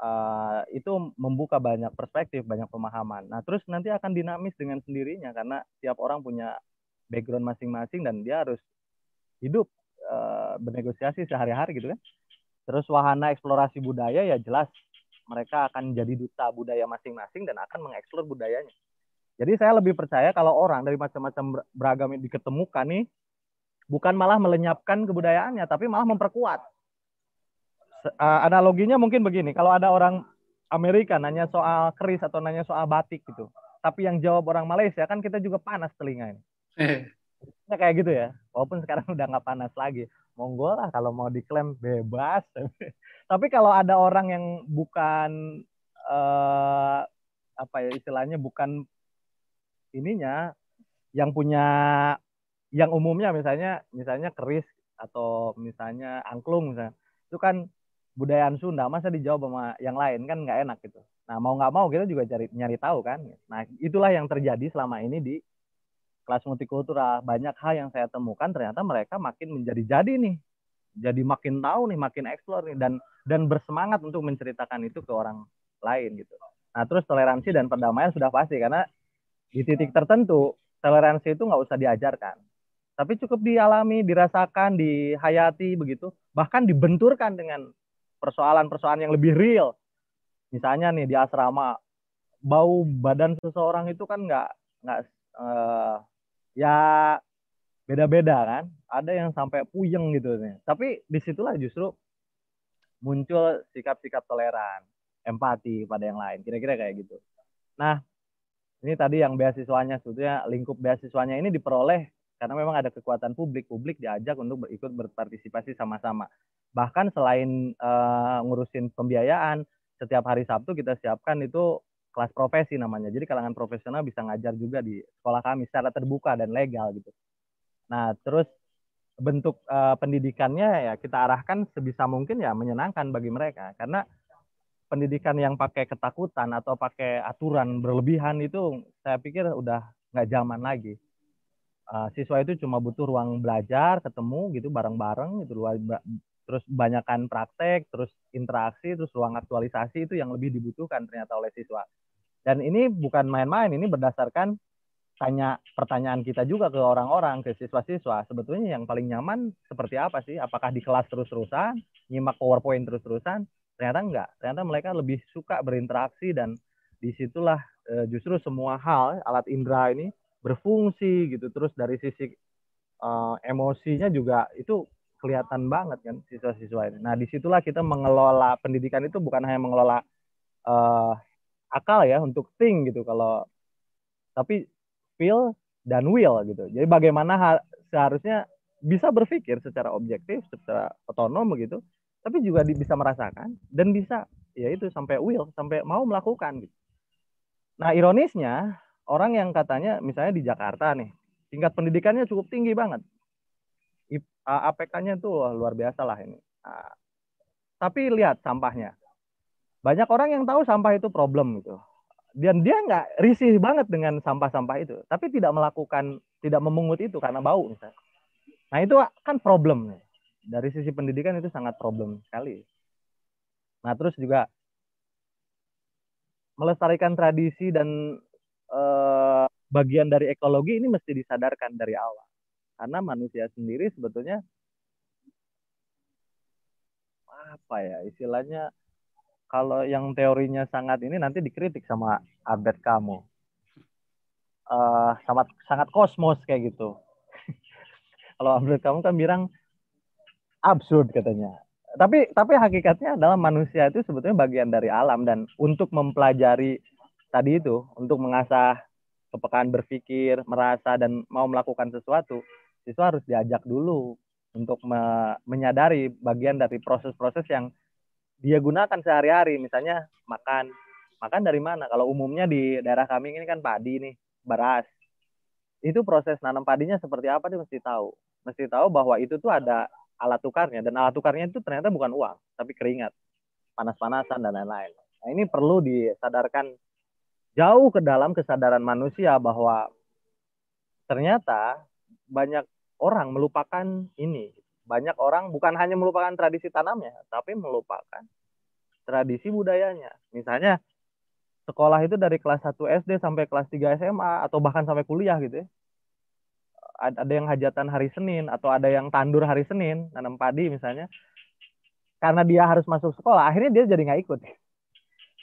Speaker 3: Uh, itu membuka banyak perspektif, banyak pemahaman. Nah, terus nanti akan dinamis dengan sendirinya karena tiap orang punya background masing-masing dan dia harus hidup uh, bernegosiasi sehari-hari gitu kan. Terus wahana eksplorasi budaya ya jelas mereka akan jadi duta budaya masing-masing dan akan mengeksplor budayanya. Jadi saya lebih percaya kalau orang dari macam-macam beragam yang diketemukan nih bukan malah melenyapkan kebudayaannya tapi malah memperkuat. Uh, analoginya mungkin begini, kalau ada orang Amerika nanya soal keris atau nanya soal batik gitu, tapi yang jawab orang Malaysia kan kita juga panas telinga ini. Nah, kayak gitu ya. Walaupun sekarang <laughs> udah nggak panas lagi. Monggo lah kalau mau diklaim bebas. <laughs> Tapi kalau ada orang yang bukan uh, apa ya istilahnya bukan ininya yang punya yang umumnya misalnya misalnya keris atau misalnya angklung misalnya itu kan budayaan Sunda masa dijawab sama yang lain? Kan nggak enak gitu. Nah mau nggak mau kita juga cari nyari tahu kan. Nah itulah yang terjadi selama ini di kelas multikultural. Banyak hal yang saya temukan ternyata mereka makin menjadi-jadi nih. Jadi makin tahu nih makin eksplor nih dan dan bersemangat untuk menceritakan itu ke orang lain gitu. Nah terus toleransi dan perdamaian sudah pasti karena di titik tertentu toleransi itu nggak usah diajarkan. Tapi cukup dialami dirasakan dihayati begitu. Bahkan dibenturkan dengan persoalan-persoalan yang lebih real misalnya nih di asrama bau badan seseorang itu kan nggak nggak uh, ya beda-beda kan. Ada yang sampai puyeng gitu nih. Tapi di situlah justru muncul sikap-sikap toleran, empati pada yang lain. Kira-kira kayak gitu. Nah, ini tadi yang beasiswanya sebetulnya lingkup beasiswanya ini diperoleh karena memang ada kekuatan publik. Publik diajak untuk ikut berpartisipasi sama-sama. Bahkan selain uh, ngurusin pembiayaan, setiap hari Sabtu kita siapkan itu kelas profesi namanya. Jadi kalangan profesional bisa ngajar juga di sekolah kami secara terbuka dan legal gitu. Nah, terus bentuk uh, pendidikannya ya kita arahkan sebisa mungkin ya menyenangkan bagi mereka karena pendidikan yang pakai ketakutan atau pakai aturan berlebihan itu saya pikir udah nggak zaman lagi. uh, siswa itu cuma butuh ruang belajar, ketemu gitu bareng-bareng gitu terus banyakkan praktek, terus interaksi, terus ruang aktualisasi itu yang lebih dibutuhkan ternyata oleh siswa. Dan ini bukan main-main, ini berdasarkan tanya pertanyaan kita juga ke orang-orang, ke siswa-siswa. Sebetulnya yang paling nyaman seperti apa sih? Apakah di kelas terus-terusan, nyimak PowerPoint terus-terusan? Ternyata enggak. Ternyata mereka lebih suka berinteraksi dan di situlah e, justru semua hal alat indera ini berfungsi gitu. Terus dari sisi e, emosinya juga itu kelihatan banget kan siswa-siswa ini. Nah di situlah kita mengelola pendidikan itu bukan hanya mengelola uh, akal ya untuk think gitu kalau tapi feel dan will gitu. Jadi bagaimana seharusnya bisa berpikir secara objektif, secara otonom begitu, tapi juga bisa merasakan dan bisa ya itu sampai will, sampai mau melakukan gitu. Nah ironisnya orang yang katanya misalnya di Jakarta nih tingkat pendidikannya cukup tinggi banget APK-nya itu luar biasa lah ini. Tapi lihat sampahnya. Banyak orang yang tahu sampah itu problem gitu. Dan dia nggak risih banget dengan sampah-sampah itu, tapi tidak melakukan, tidak memungut itu karena bau misalnya. Nah itu kan problem. Dari sisi pendidikan itu sangat problem sekali. Nah terus juga melestarikan tradisi dan eh, bagian dari ekologi ini mesti disadarkan dari awal karena manusia sendiri sebetulnya apa ya istilahnya kalau yang teorinya sangat ini nanti dikritik sama Albert kamu uh, sangat sangat kosmos kayak gitu. <laughs> Kalau Albert kamu kan bilang absurd katanya. Tapi tapi hakikatnya adalah manusia itu sebetulnya bagian dari alam dan untuk mempelajari tadi itu untuk mengasah kepekaan berpikir merasa dan mau melakukan sesuatu siswa harus diajak dulu untuk me menyadari bagian dari proses-proses yang dia gunakan sehari-hari. Misalnya makan. Makan dari mana? Kalau umumnya di daerah kami ini kan padi nih beras. Itu proses nanam padinya seperti apa dia mesti tahu? Mesti tahu bahwa itu tuh ada alat tukarnya. Dan alat tukarnya itu ternyata bukan uang tapi keringat. Panas-panasan dan lain-lain. Nah ini perlu disadarkan jauh ke dalam kesadaran manusia bahwa ternyata banyak orang melupakan ini. Banyak orang bukan hanya melupakan tradisi tanamnya, tapi melupakan tradisi budayanya. Misalnya sekolah itu dari kelas 1 SD sampai kelas 3 SMA atau bahkan sampai kuliah gitu ya. Ada yang hajatan hari Senin atau ada yang tandur hari Senin, nanam padi misalnya. Karena dia harus masuk sekolah, akhirnya dia jadi nggak ikut.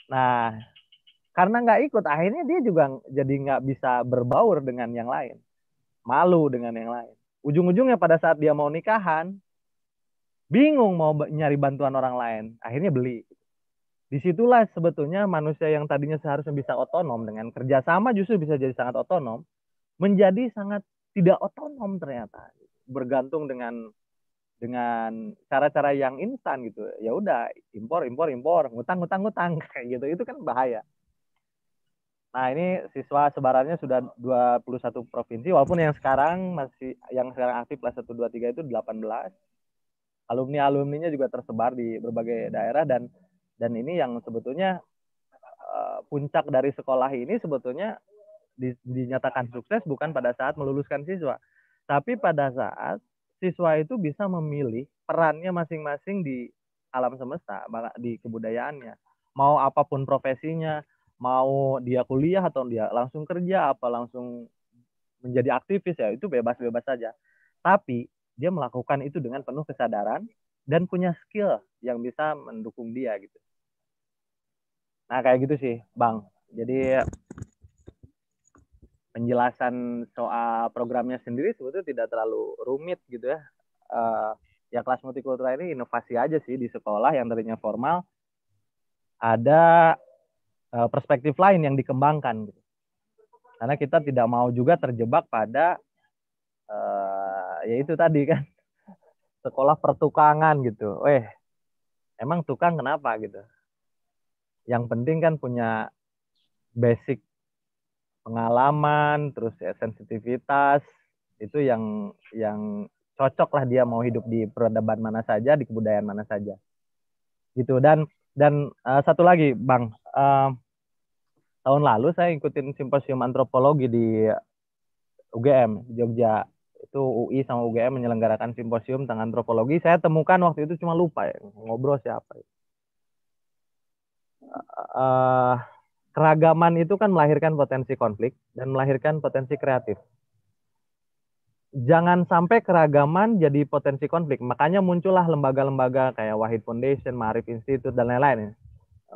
Speaker 3: Nah, karena nggak ikut, akhirnya dia juga jadi nggak bisa berbaur dengan yang lain malu dengan yang lain. Ujung-ujungnya pada saat dia mau nikahan, bingung mau nyari bantuan orang lain, akhirnya beli. Di situlah sebetulnya manusia yang tadinya seharusnya bisa otonom dengan kerjasama justru bisa jadi sangat otonom, menjadi sangat tidak otonom ternyata, bergantung dengan dengan cara-cara yang instan gitu. Ya udah impor impor impor, ngutang ngutang ngutang <laughs> kayak gitu. Itu kan bahaya. Nah, ini siswa sebarannya sudah 21 provinsi walaupun yang sekarang masih yang sekarang aktif kelas 1 2 3 itu 18. Alumni-alumninya juga tersebar di berbagai daerah dan dan ini yang sebetulnya uh, puncak dari sekolah ini sebetulnya di, dinyatakan sukses bukan pada saat meluluskan siswa, tapi pada saat siswa itu bisa memilih perannya masing-masing di alam semesta, di kebudayaannya. Mau apa pun profesinya, mau dia kuliah atau dia langsung kerja apa langsung menjadi aktivis ya itu bebas-bebas saja. Tapi dia melakukan itu dengan penuh kesadaran dan punya skill yang bisa mendukung dia gitu. Nah kayak gitu sih Bang. Jadi penjelasan soal programnya sendiri sebetulnya tidak terlalu rumit gitu ya. Uh, ya kelas multikultural ini inovasi aja sih di sekolah yang tadinya formal ada perspektif lain yang dikembangkan gitu. Karena kita tidak mau juga terjebak pada uh, ya tadi kan <laughs> sekolah pertukangan gitu. Eh, emang tukang kenapa gitu? Yang penting kan punya basic pengalaman, terus ya sensitivitas itu yang yang cocok lah dia mau hidup di peradaban mana saja, di kebudayaan mana saja. Gitu dan dan uh, satu lagi, Bang, uh, tahun lalu saya ikutin simposium antropologi di UGM Jogja itu UI sama UGM menyelenggarakan simposium tentang antropologi saya temukan waktu itu cuma lupa ya ngobrol siapa ya. uh, keragaman itu kan melahirkan potensi konflik dan melahirkan potensi kreatif jangan sampai keragaman jadi potensi konflik. Makanya muncullah lembaga-lembaga kayak Wahid Foundation, Marif Institute dan lain-lain ya,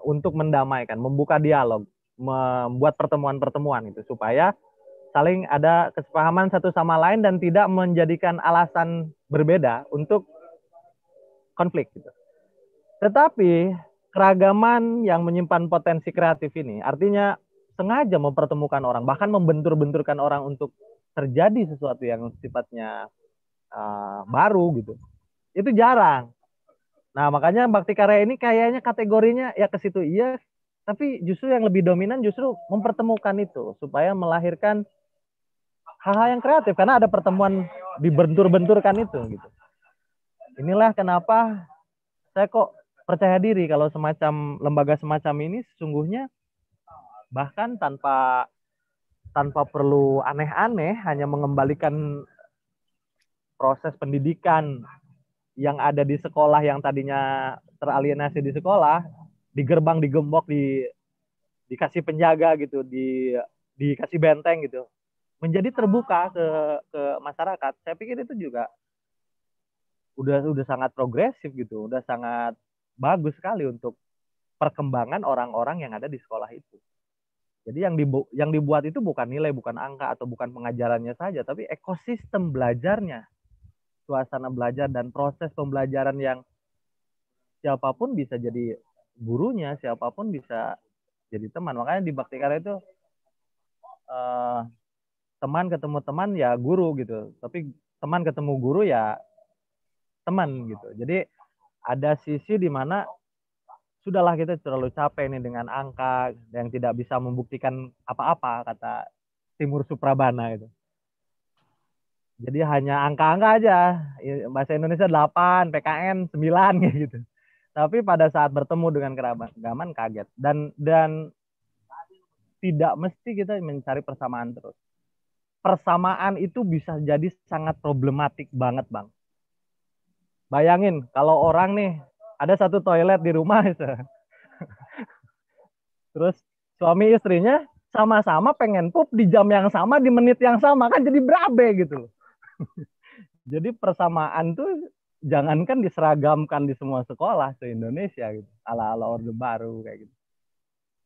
Speaker 3: untuk mendamaikan, membuka dialog, membuat pertemuan-pertemuan itu supaya saling ada kesepahaman satu sama lain dan tidak menjadikan alasan berbeda untuk konflik gitu. Tetapi keragaman yang menyimpan potensi kreatif ini artinya sengaja mempertemukan orang, bahkan membentur-benturkan orang untuk terjadi sesuatu yang sifatnya uh, baru gitu. Itu jarang. Nah, makanya bakti karya ini kayaknya kategorinya ya ke situ iya, tapi justru yang lebih dominan justru mempertemukan itu supaya melahirkan hal-hal yang kreatif karena ada pertemuan dibentur-benturkan itu gitu. Inilah kenapa saya kok percaya diri kalau semacam lembaga semacam ini sesungguhnya bahkan tanpa tanpa perlu aneh-aneh hanya mengembalikan proses pendidikan yang ada di sekolah yang tadinya teralienasi di sekolah di gerbang digembok di dikasih penjaga gitu di dikasih benteng gitu. Menjadi terbuka ke ke masyarakat. Saya pikir itu juga udah udah sangat progresif gitu udah sangat bagus sekali untuk perkembangan orang-orang yang ada di sekolah itu. Jadi yang dibu yang dibuat itu bukan nilai, bukan angka atau bukan pengajarannya saja, tapi ekosistem belajarnya. Suasana belajar dan proses pembelajaran yang siapa pun bisa jadi gurunya, siapa pun bisa jadi teman. Makanya di Bakti Karya itu uh, teman ketemu teman ya guru gitu. Tapi teman ketemu guru ya teman gitu. Jadi ada sisi di mana sudahlah kita terlalu capek nih dengan angka yang tidak bisa membuktikan apa-apa kata Timur Suprabana itu. Jadi hanya angka-angka aja. Bahasa Indonesia 8, PKN 9 gitu. Tapi pada saat bertemu dengan keragaman kaget dan dan tidak mesti kita mencari persamaan terus. Persamaan itu bisa jadi sangat problematik banget, Bang. Bayangin kalau orang nih ada satu toilet di rumah <laughs> terus suami istrinya sama-sama pengen pup di jam yang sama di menit yang sama kan jadi berabe gitu <laughs> jadi persamaan tuh jangankan diseragamkan di semua sekolah se Indonesia gitu ala ala orde baru kayak gitu.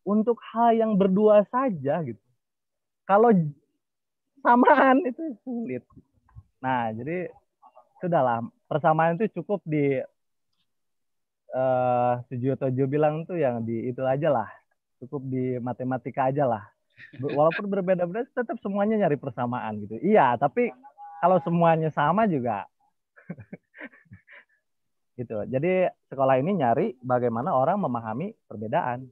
Speaker 3: Untuk hal yang berdua saja gitu. Kalau samaan itu sulit. Nah jadi sudahlah persamaan itu cukup di uh, Sujiwo bilang tuh yang di itu aja lah. Cukup di matematika aja lah. Walaupun berbeda-beda tetap semuanya nyari persamaan gitu. Iya tapi kalau semuanya sama juga. <laughs> Gitu. Jadi sekolah ini nyari bagaimana orang memahami perbedaan.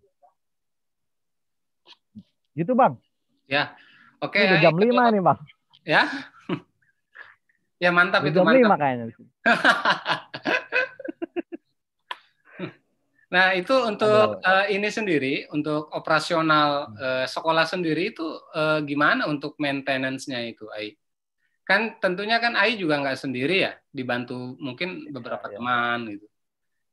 Speaker 3: Gitu bang.
Speaker 1: Ya. Oke okay,
Speaker 3: jam lima nih bang.
Speaker 1: Ya? <laughs> Ya mantap itu
Speaker 3: jam
Speaker 1: mantap.
Speaker 3: lima kayaknya. <laughs>
Speaker 1: Nah, itu untuk uh, ini sendiri, untuk operasional uh, sekolah sendiri itu uh, gimana untuk maintenance-nya itu, Ai? Kan tentunya kan Ai juga nggak sendiri ya, dibantu mungkin beberapa ya, teman gitu.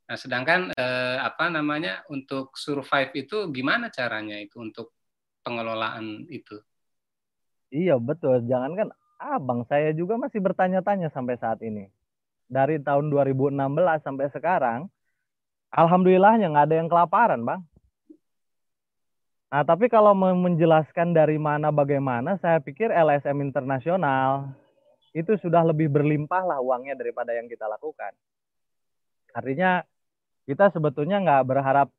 Speaker 1: Nah, sedangkan uh, apa namanya untuk survive itu gimana caranya itu untuk pengelolaan itu?
Speaker 3: Iya betul, jangan kan abang saya juga masih bertanya-tanya sampai saat ini. Dari tahun 2016 sampai sekarang, Alhamdulillahnya nggak ada yang kelaparan, Bang. Nah, tapi kalau menjelaskan dari mana bagaimana, saya pikir LSM internasional itu sudah lebih berlimpah lah uangnya daripada yang kita lakukan. Artinya kita sebetulnya nggak berharap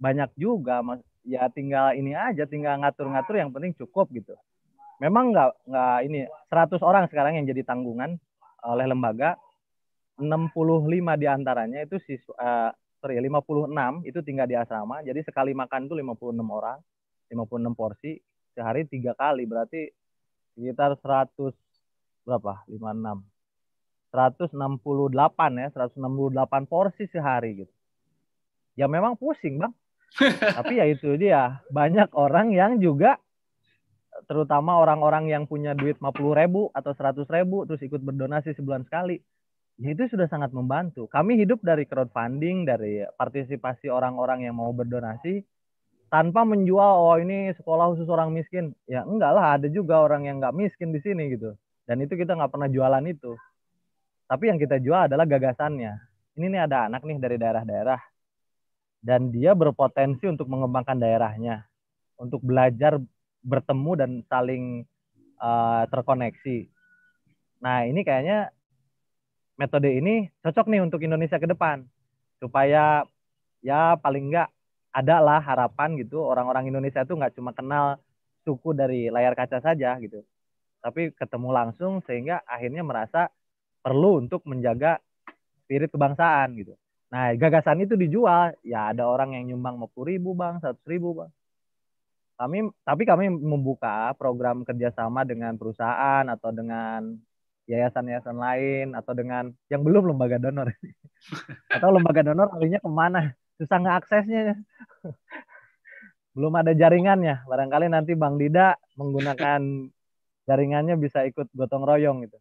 Speaker 3: banyak juga, mas. Ya tinggal ini aja, tinggal ngatur-ngatur yang penting cukup gitu. Memang nggak nggak ini 100 orang sekarang yang jadi tanggungan oleh lembaga 65 di antaranya itu siswa uh, sorry 56 itu tinggal di asrama. Jadi sekali makan itu 56 orang, 56 porsi sehari tiga kali berarti sekitar 100 berapa? 56. 168 ya, 168 porsi sehari gitu. Ya memang pusing, Bang. <laughs> Tapi ya itu dia, banyak orang yang juga terutama orang-orang yang punya duit 50 ribu atau 100 ribu terus ikut berdonasi sebulan sekali ya itu sudah sangat membantu. Kami hidup dari crowdfunding dari partisipasi orang-orang yang mau berdonasi tanpa menjual oh ini sekolah khusus orang miskin. Ya enggak lah ada juga orang yang nggak miskin di sini gitu. Dan itu kita nggak pernah jualan itu. Tapi yang kita jual adalah gagasannya. Ini nih ada anak nih dari daerah-daerah. Dan dia berpotensi untuk mengembangkan daerahnya. Untuk belajar bertemu dan saling uh, terkoneksi. Nah, ini kayaknya metode ini cocok nih untuk Indonesia ke depan. Supaya ya paling enggak ada lah harapan gitu orang-orang Indonesia itu nggak cuma kenal suku dari layar kaca saja gitu. Tapi ketemu langsung sehingga akhirnya merasa perlu untuk menjaga spirit kebangsaan gitu. Nah, gagasan itu dijual, ya ada orang yang nyumbang 50 ribu bang, 100 ribu bang kami tapi kami membuka program kerjasama dengan perusahaan atau dengan yayasan-yayasan lain atau dengan yang belum lembaga donor <laughs> atau lembaga donor kalinya ke mana? Susah nggak aksesnya belum ada jaringannya. Barangkali nanti bang Dida menggunakan jaringannya bisa ikut gotong royong gitu.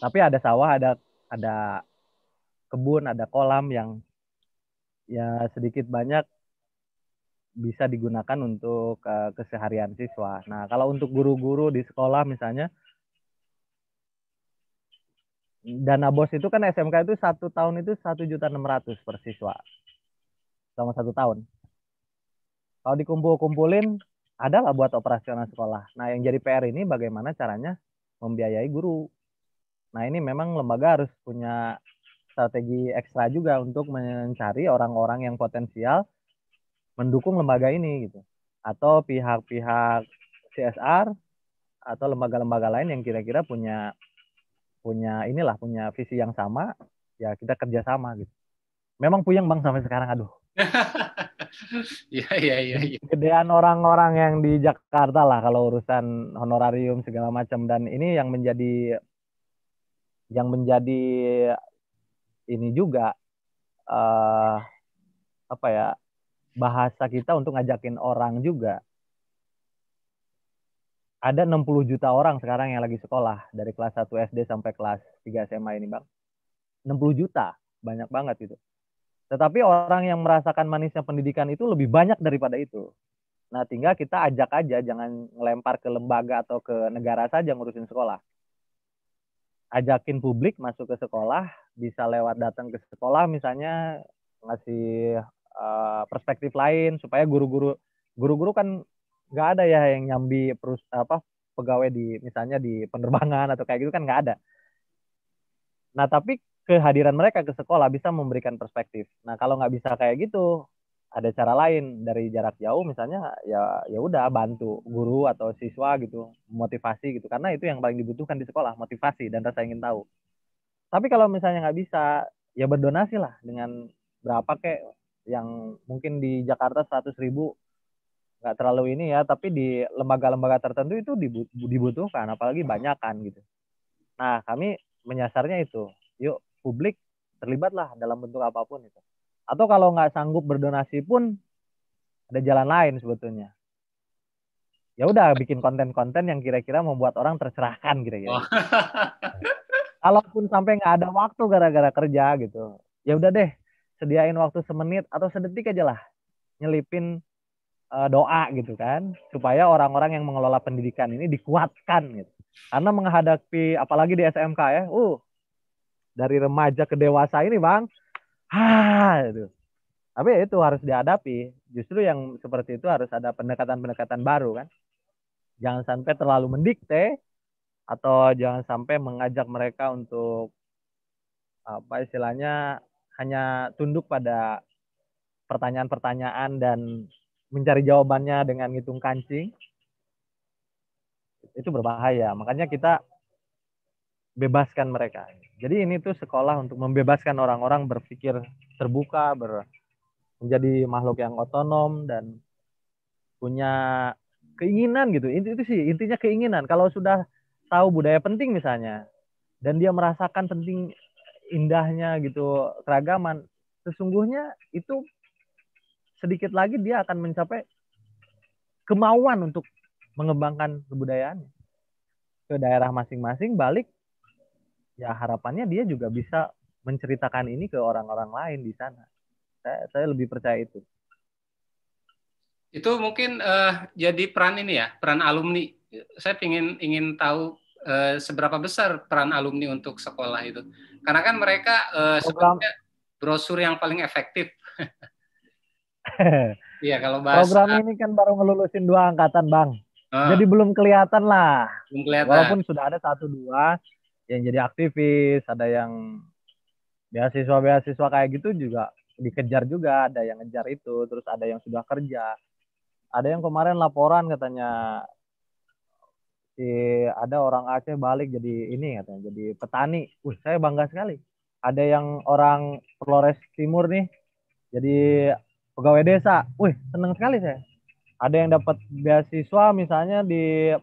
Speaker 3: Tapi ada sawah ada ada kebun ada kolam yang ya sedikit banyak bisa digunakan untuk uh, keseharian siswa. Nah, kalau untuk guru-guru di sekolah misalnya, dana bos itu kan SMK itu satu tahun itu satu juta enam ratus per siswa selama satu tahun. Kalau dikumpul-kumpulin, ada lah buat operasional sekolah. Nah, yang jadi PR ini bagaimana caranya membiayai guru. Nah, ini memang lembaga harus punya strategi ekstra juga untuk mencari orang-orang yang potensial mendukung lembaga ini gitu atau pihak-pihak CSR atau lembaga-lembaga lain yang kira-kira punya punya inilah punya visi yang sama ya kita kerjasama gitu memang puyeng bang sampai sekarang aduh <laughs>
Speaker 1: Iya iya iya. Ya.
Speaker 3: Gedean orang-orang yang di Jakarta lah kalau urusan honorarium segala macam dan ini yang menjadi yang menjadi ini juga uh, apa ya bahasa kita untuk ngajakin orang juga. Ada 60 juta orang sekarang yang lagi sekolah dari kelas 1 SD sampai kelas 3 SMA ini, Bang. 60 juta, banyak banget itu. Tetapi orang yang merasakan manisnya pendidikan itu lebih banyak daripada itu. Nah, tinggal kita ajak aja, jangan ngelempar ke lembaga atau ke negara saja ngurusin sekolah. Ajakin publik masuk ke sekolah, bisa lewat datang ke sekolah misalnya ngasih uh, perspektif lain supaya guru-guru guru-guru kan nggak ada ya yang nyambi perus apa pegawai di misalnya di penerbangan atau kayak gitu kan nggak ada. Nah tapi kehadiran mereka ke sekolah bisa memberikan perspektif. Nah kalau nggak bisa kayak gitu ada cara lain dari jarak jauh misalnya ya ya udah bantu guru atau siswa gitu motivasi gitu karena itu yang paling dibutuhkan di sekolah motivasi dan rasa ingin tahu. Tapi kalau misalnya nggak bisa ya berdonasi lah dengan berapa kek yang mungkin di Jakarta 100 ribu nggak terlalu ini ya, tapi di lembaga-lembaga tertentu itu dibutuhkan, apalagi banyak kan gitu. Nah, kami menyasarnya itu, yuk publik terlibatlah dalam bentuk apa pun itu. Atau kalau nggak sanggup berdonasi pun ada jalan lain sebetulnya. Ya udah bikin konten-konten yang kira-kira membuat orang tercerahkan kira-kira. Oh. <laughs> Kalaupun sampai nggak ada waktu gara-gara kerja gitu, ya udah deh sediain waktu semenit atau sedetik aja lah nyelipin doa gitu kan supaya orang-orang yang mengelola pendidikan ini dikuatkan gitu. Karena menghadapi apalagi di SMK ya uh dari remaja ke dewasa ini bang ha itu. Tapi itu harus dihadapi. Justru yang seperti itu harus ada pendekatan-pendekatan baru kan. Jangan sampai terlalu mendikte atau jangan sampai mengajak mereka untuk apa istilahnya hanya tunduk pada pertanyaan-pertanyaan dan mencari jawabannya dengan ngitung kancing itu berbahaya. Makanya kita bebaskan mereka. Jadi ini tuh sekolah untuk membebaskan orang-orang berpikir terbuka ber, menjadi makhluk yang otonom dan punya keinginan gitu. Itu, itu sih intinya keinginan. Kalau sudah tahu budaya penting misalnya dan dia merasakan penting indahnya gitu keragaman sesungguhnya itu sedikit lagi dia akan mencapai kemauan untuk mengembangkan kebudayaan ke daerah masing-masing. Balik ya harapannya dia juga bisa menceritakan ini ke orang-orang lain di sana. Saya saya lebih percaya itu.
Speaker 1: Itu mungkin uh, jadi peran ini ya peran alumni. Saya ingin ingin tahu uh, seberapa besar peran alumni untuk sekolah itu. Karena kan mereka uh, sebenarnya brosur yang paling efektif <laughs> <laughs>
Speaker 3: Iya kalau bahas program ini kan baru ngelulusin dua angkatan bang. Uh, jadi belum kelihatan lah. Belum kelihatan. Walaupun sudah ada satu dua yang jadi aktivis, ada yang beasiswa-beasiswa kayak gitu juga dikejar juga, ada yang ngejar itu, terus ada yang sudah kerja. Ada yang kemarin laporan katanya si ada orang Aceh balik jadi ini katanya jadi petani. Wih, saya bangga sekali. Ada yang orang Flores Timur nih jadi pegawai desa. Wih, seneng sekali saya. Ada yang dapat beasiswa misalnya di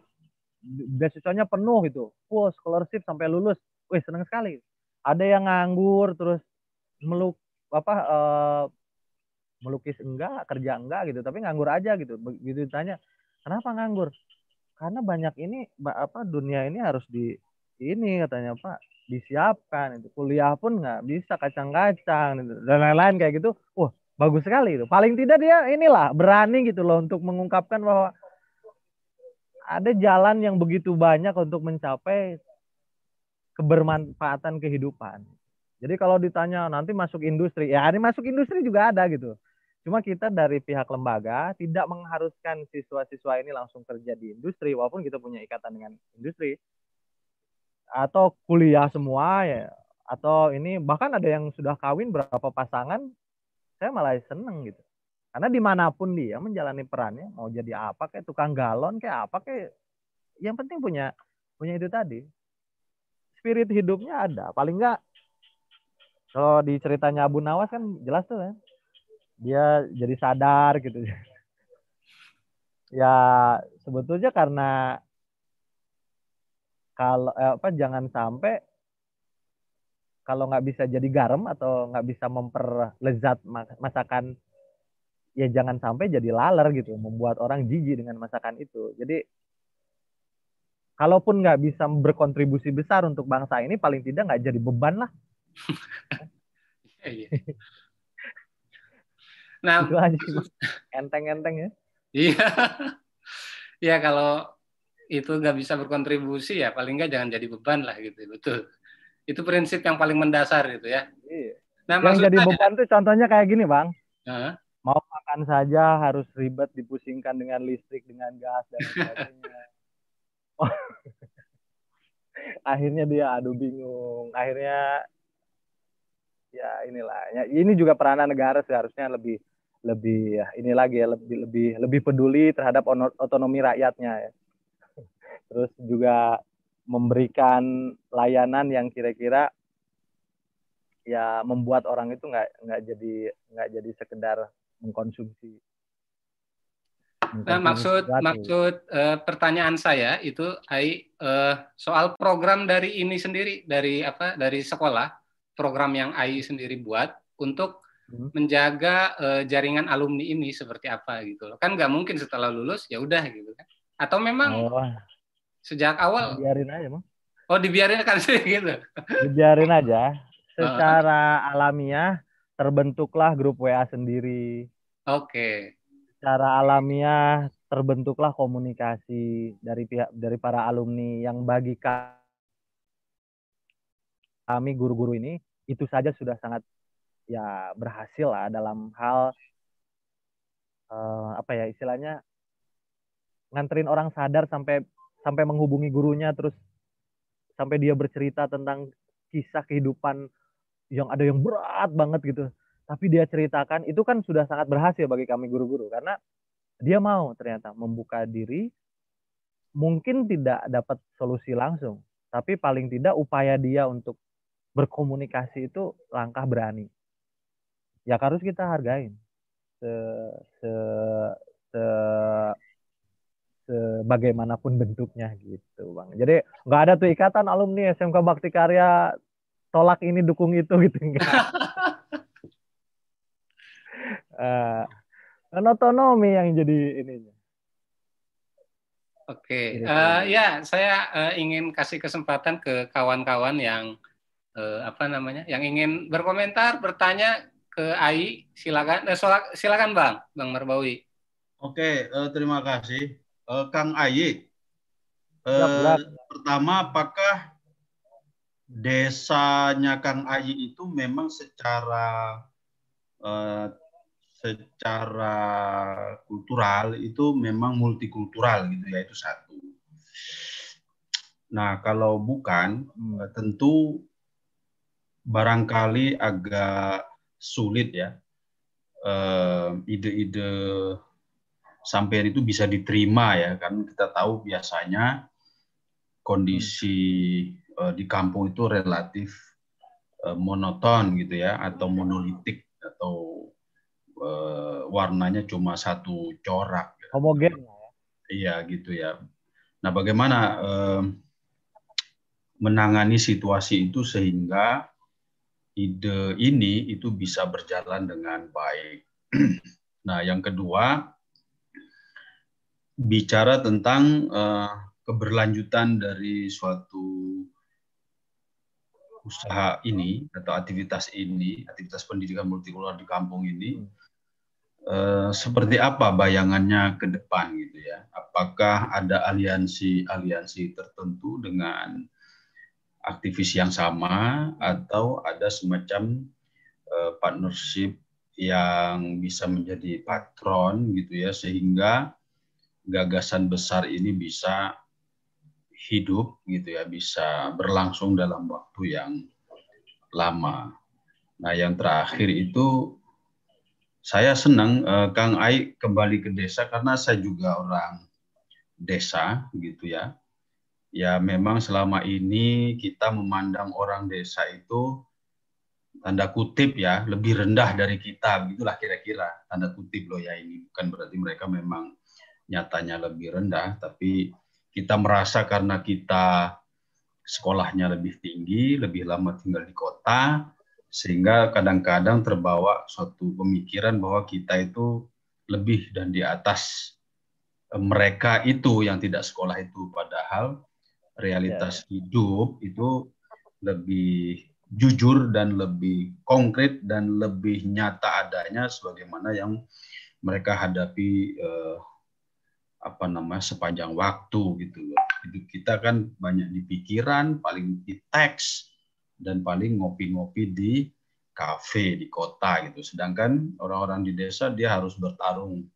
Speaker 3: beasiswanya penuh gitu. Full scholarship sampai lulus. Wih seneng sekali. Ada yang nganggur terus meluk apa uh, melukis enggak kerja enggak gitu tapi nganggur aja gitu. Begitu ditanya kenapa nganggur? Karena banyak ini apa dunia ini harus di ini katanya pak disiapkan itu. Kuliah pun nggak bisa kacang-kacang dan lain-lain kayak gitu. Wah bagus sekali itu. Paling tidak dia inilah berani gitu loh untuk mengungkapkan bahwa ada jalan yang begitu banyak untuk mencapai kebermanfaatan kehidupan. Jadi kalau ditanya nanti masuk industri, ya ini masuk industri juga ada gitu. Cuma kita dari pihak lembaga tidak mengharuskan siswa-siswa ini langsung kerja di industri walaupun kita punya ikatan dengan industri atau kuliah semua ya atau ini bahkan ada yang sudah kawin berapa pasangan saya malah seneng gitu. Karena di mana pun dia menjalani perannya mau jadi apa kayak tukang galon kayak apa kayak yang penting punya punya itu tadi. Spirit hidupnya ada. Paling enggak kalau di ceritanya Abu Nawas kan jelas tuh kan dia jadi sadar gitu. <laughs> Ya sebetulnya karena kalau eh, apa jangan sampai kalau nggak bisa jadi garam atau nggak bisa memperlezat masakan ya jangan sampai jadi laler gitu membuat orang jijik dengan masakan itu. Jadi kalaupun nggak bisa berkontribusi besar untuk bangsa ini paling tidak nggak jadi beban lah. <laughs> Iya, iya.
Speaker 1: nah
Speaker 3: itu aja enteng-enteng ya.
Speaker 1: Iya. <laughs> Ya kalau itu nggak bisa berkontribusi ya paling nggak jangan jadi beban lah gitu betul itu prinsip yang paling mendasar gitu ya.
Speaker 3: Iya. Nah, yang jadi beban tuh contohnya kayak gini, Bang. Uh-huh. Mau makan saja harus ribet dipusingkan dengan listrik, dengan gas dan sebagainya. <laughs> Akhirnya dia aduh bingung. Akhirnya ya inilah. Ya, ini juga peranan negara seharusnya lebih lebih ya ini lagi ya lebih lebih lebih peduli terhadap otonomi rakyatnya ya. <laughs> Terus juga memberikan layanan yang kira-kira ya membuat orang itu nggak nggak jadi nggak jadi sekedar mengkonsumsi.
Speaker 1: Nah, maksud sesuatu. maksud uh, pertanyaan saya itu Ai uh, soal program dari ini sendiri dari apa dari sekolah program yang Ai sendiri buat untuk hmm. menjaga uh, jaringan alumni ini seperti apa gitu loh kan nggak mungkin setelah lulus ya udah gitu kan atau memang oh. Sejak awal?
Speaker 3: Biarin aja, Bang.
Speaker 1: Oh, dibiarin kan sih gitu.
Speaker 3: Dibiarin aja. Secara uh. alamiah terbentuklah grup WA sendiri.
Speaker 1: Oke. Okay.
Speaker 3: Secara alamiah terbentuklah komunikasi dari pihak dari para alumni yang bagi kami guru-guru ini itu saja sudah sangat ya berhasil lah dalam hal uh, apa ya istilahnya nganterin orang sadar sampai sampai menghubungi gurunya terus sampai dia bercerita tentang kisah kehidupan yang ada yang berat banget gitu. Tapi dia ceritakan itu kan sudah sangat berhasil bagi kami guru-guru karena dia mau ternyata membuka diri mungkin tidak dapat solusi langsung, tapi paling tidak upaya dia untuk berkomunikasi itu langkah berani. Ya harus kita hargain. Se, se, se sebagaimanapun bentuknya gitu bang. Jadi nggak ada tuh ikatan alumni SMK Bakti Karya tolak ini dukung itu <laughs> gitu enggak. uh, <laughs> otonomi yang jadi ininya.
Speaker 1: Oke, uh, ya saya uh, ingin kasih kesempatan ke kawan-kawan yang uh, apa namanya, yang ingin berkomentar, bertanya ke AI, silakan. Eh, silakan Bang, Bang Marbawi.
Speaker 4: Oke, uh, terima kasih, uh, Kang AI. Uh, pertama, apakah desanya Kang AI itu memang secara uh, secara kultural itu memang multikultural gitu ya itu satu. Nah kalau bukan hmm. tentu barangkali agak sulit ya ide-ide sampai itu bisa diterima ya kan kita tahu biasanya kondisi hmm. di kampung itu relatif monoton gitu ya atau monolitik atau uh, warnanya cuma satu corak.
Speaker 3: Homogen.
Speaker 4: Iya gitu ya. Nah bagaimana uh, menangani situasi itu sehingga ide ini itu bisa berjalan dengan baik. <clears throat> nah yang kedua bicara tentang uh, keberlanjutan dari suatu usaha ini atau aktivitas ini, aktivitas pendidikan multikultural di kampung ini. Eh, seperti apa bayangannya ke depan gitu ya? Apakah ada aliansi-aliansi tertentu dengan aktivis yang sama atau ada semacam uh, partnership yang bisa menjadi patron gitu ya sehingga gagasan besar ini bisa hidup gitu ya bisa berlangsung dalam waktu yang lama. Nah, yang terakhir itu saya senang uh, Kang Ai kembali ke desa karena saya juga orang desa gitu ya. Ya memang selama ini kita memandang orang desa itu tanda kutip ya lebih rendah dari kita gitulah kira-kira tanda kutip loh ya ini bukan berarti mereka memang nyatanya lebih rendah tapi kita merasa karena kita sekolahnya lebih tinggi lebih lama tinggal di kota sehingga kadang-kadang terbawa suatu pemikiran bahwa kita itu lebih dan di atas eh, mereka itu yang tidak sekolah itu padahal realitas yeah. hidup itu lebih jujur dan lebih konkret dan lebih nyata adanya sebagaimana yang mereka hadapi eh, apa namanya sepanjang waktu gitu loh. Hidup kita kan banyak di pikiran, paling di teks, dan paling ngopi-ngopi di kafe di kota gitu. Sedangkan orang-orang di desa dia harus bertarung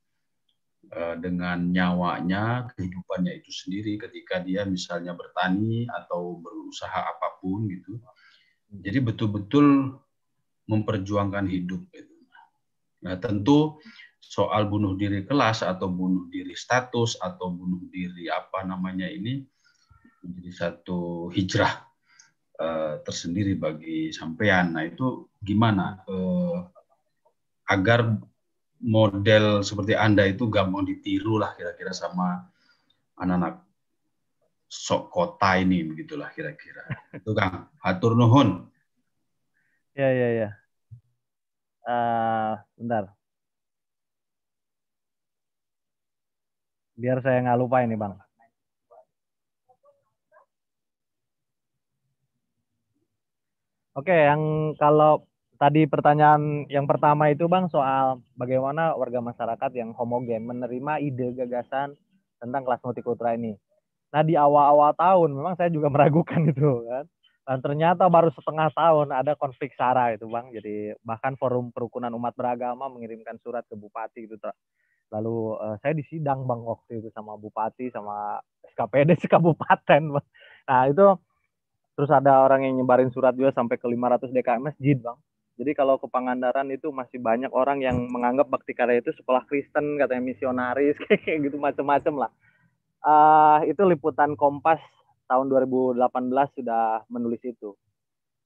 Speaker 4: uh, dengan nyawanya, kehidupannya itu sendiri ketika dia misalnya bertani atau berusaha apa pun gitu. Jadi betul-betul memperjuangkan hidup gitu. Nah, tentu soal bunuh diri kelas atau bunuh diri status atau bunuh diri apa namanya ini menjadi satu hijrah uh, tersendiri bagi sampean. Nah itu gimana uh, agar model seperti anda itu gampang ditiru lah kira-kira sama anak-anak sok kota ini begitulah kira-kira. <laughs> Itu Kang, hatur nuhun.
Speaker 3: Ya ya ya. Uh, bentar. Biar saya nggak lupa ini Bang. Oke, yang kalau tadi pertanyaan yang pertama itu Bang soal bagaimana warga masyarakat yang homogen menerima ide gagasan tentang kelas multikultural ini. Nah, di awal-awal tahun memang saya juga <laughs> meragukan itu kan. Dan ternyata baru setengah tahun ada konflik SARA itu Bang. Jadi bahkan Forum Perukunan Umat Beragama mengirimkan surat ke Bupati gitu. Lalu uh, saya disidang Bang waktu itu sama Bupati sama SKPD <laughs> sekabupaten. Nah, itu Terus ada orang yang nyebarin surat juga sampai ke 500 DKM masjid, Bang. Jadi kalau ke Pangandaran itu masih banyak orang yang menganggap Bakti Karya itu sekolah Kristen, katanya misionaris, <laughs> kayak gitu macam-macam lah. Uh, itu liputan Kompas tahun 2018 sudah menulis itu.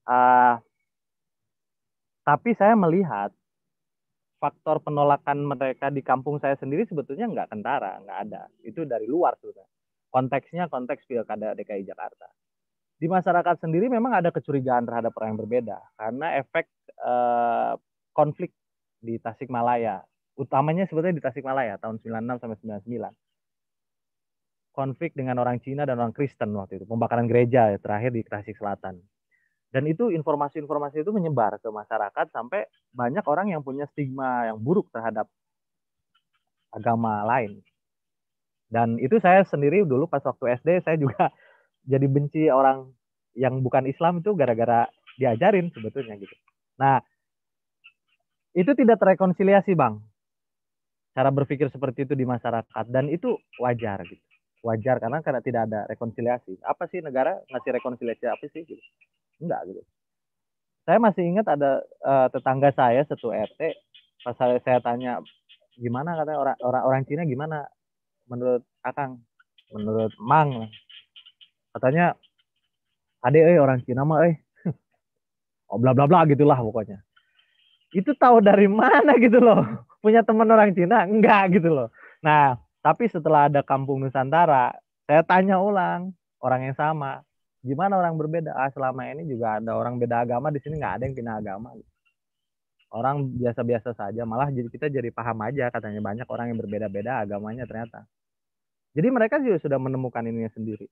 Speaker 3: Uh, tapi saya melihat faktor penolakan mereka di kampung saya sendiri sebetulnya nggak kentara, nggak ada. Itu dari luar sudah. Konteksnya konteks pilkada DKI Jakarta di masyarakat sendiri memang ada kecurigaan terhadap orang yang berbeda karena efek eh, konflik di Tasikmalaya utamanya sebetulnya di Tasikmalaya tahun 96 sampai 99 konflik dengan orang Cina dan orang Kristen waktu itu, pembakaran gereja ya, terakhir di Tasik Selatan. Dan itu informasi-informasi itu menyebar ke masyarakat sampai banyak orang yang punya stigma yang buruk terhadap agama lain. Dan itu saya sendiri dulu pas waktu SD saya juga <laughs> jadi benci orang yang bukan Islam itu gara-gara diajarin sebetulnya gitu. Nah, itu tidak terrekonsiliasi, Bang. Cara berpikir seperti itu di masyarakat dan itu wajar gitu wajar karena karena tidak ada rekonsiliasi. Apa sih negara ngasih rekonsiliasi apa sih gitu? Enggak gitu. Saya masih ingat ada uh, tetangga saya satu RT pas saya, saya tanya gimana katanya orang orang orang Cina gimana menurut Akang, menurut Mang katanya ade eh orang Cina mah eh <laughs> oh bla bla bla gitulah pokoknya. Itu tahu dari mana <laughs> gitu loh. Punya teman orang Cina? Enggak gitu loh. Nah, tapi setelah ada Kampung Nusantara, saya tanya ulang orang yang sama, gimana orang berbeda? Ah selama ini juga ada orang beda agama di sini nggak ada yang pindah agama. Orang biasa-biasa saja, malah jadi kita jadi paham aja katanya banyak orang yang berbeda-beda agamanya ternyata. Jadi mereka juga sudah menemukan ininya sendiri.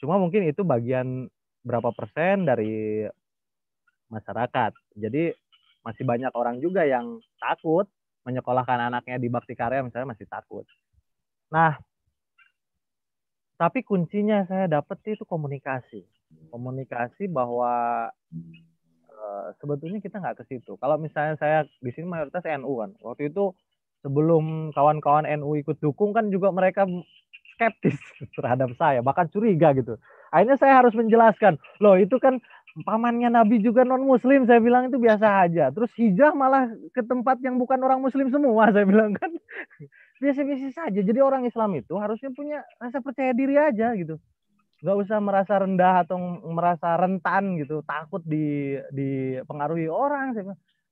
Speaker 3: Cuma mungkin itu bagian berapa persen dari masyarakat. Jadi masih banyak orang juga yang takut menyekolahkan anaknya di bakti karya misalnya masih takut. Nah, tapi kuncinya saya dapat itu komunikasi. Komunikasi bahwa uh, sebetulnya kita nggak ke situ. Kalau misalnya saya di sini mayoritas NU kan. Waktu itu sebelum kawan-kawan NU ikut dukung kan juga mereka skeptis <laughs> terhadap saya, bahkan curiga gitu. Akhirnya saya harus menjelaskan, loh itu kan pamannya Nabi juga non Muslim, saya bilang itu biasa aja. Terus hijrah malah ke tempat yang bukan orang Muslim semua, <laughs> saya bilang kan biasa-biasa saja. Jadi orang Islam itu harusnya punya rasa percaya diri aja gitu. Gak usah merasa rendah atau merasa rentan gitu, takut di dipengaruhi orang.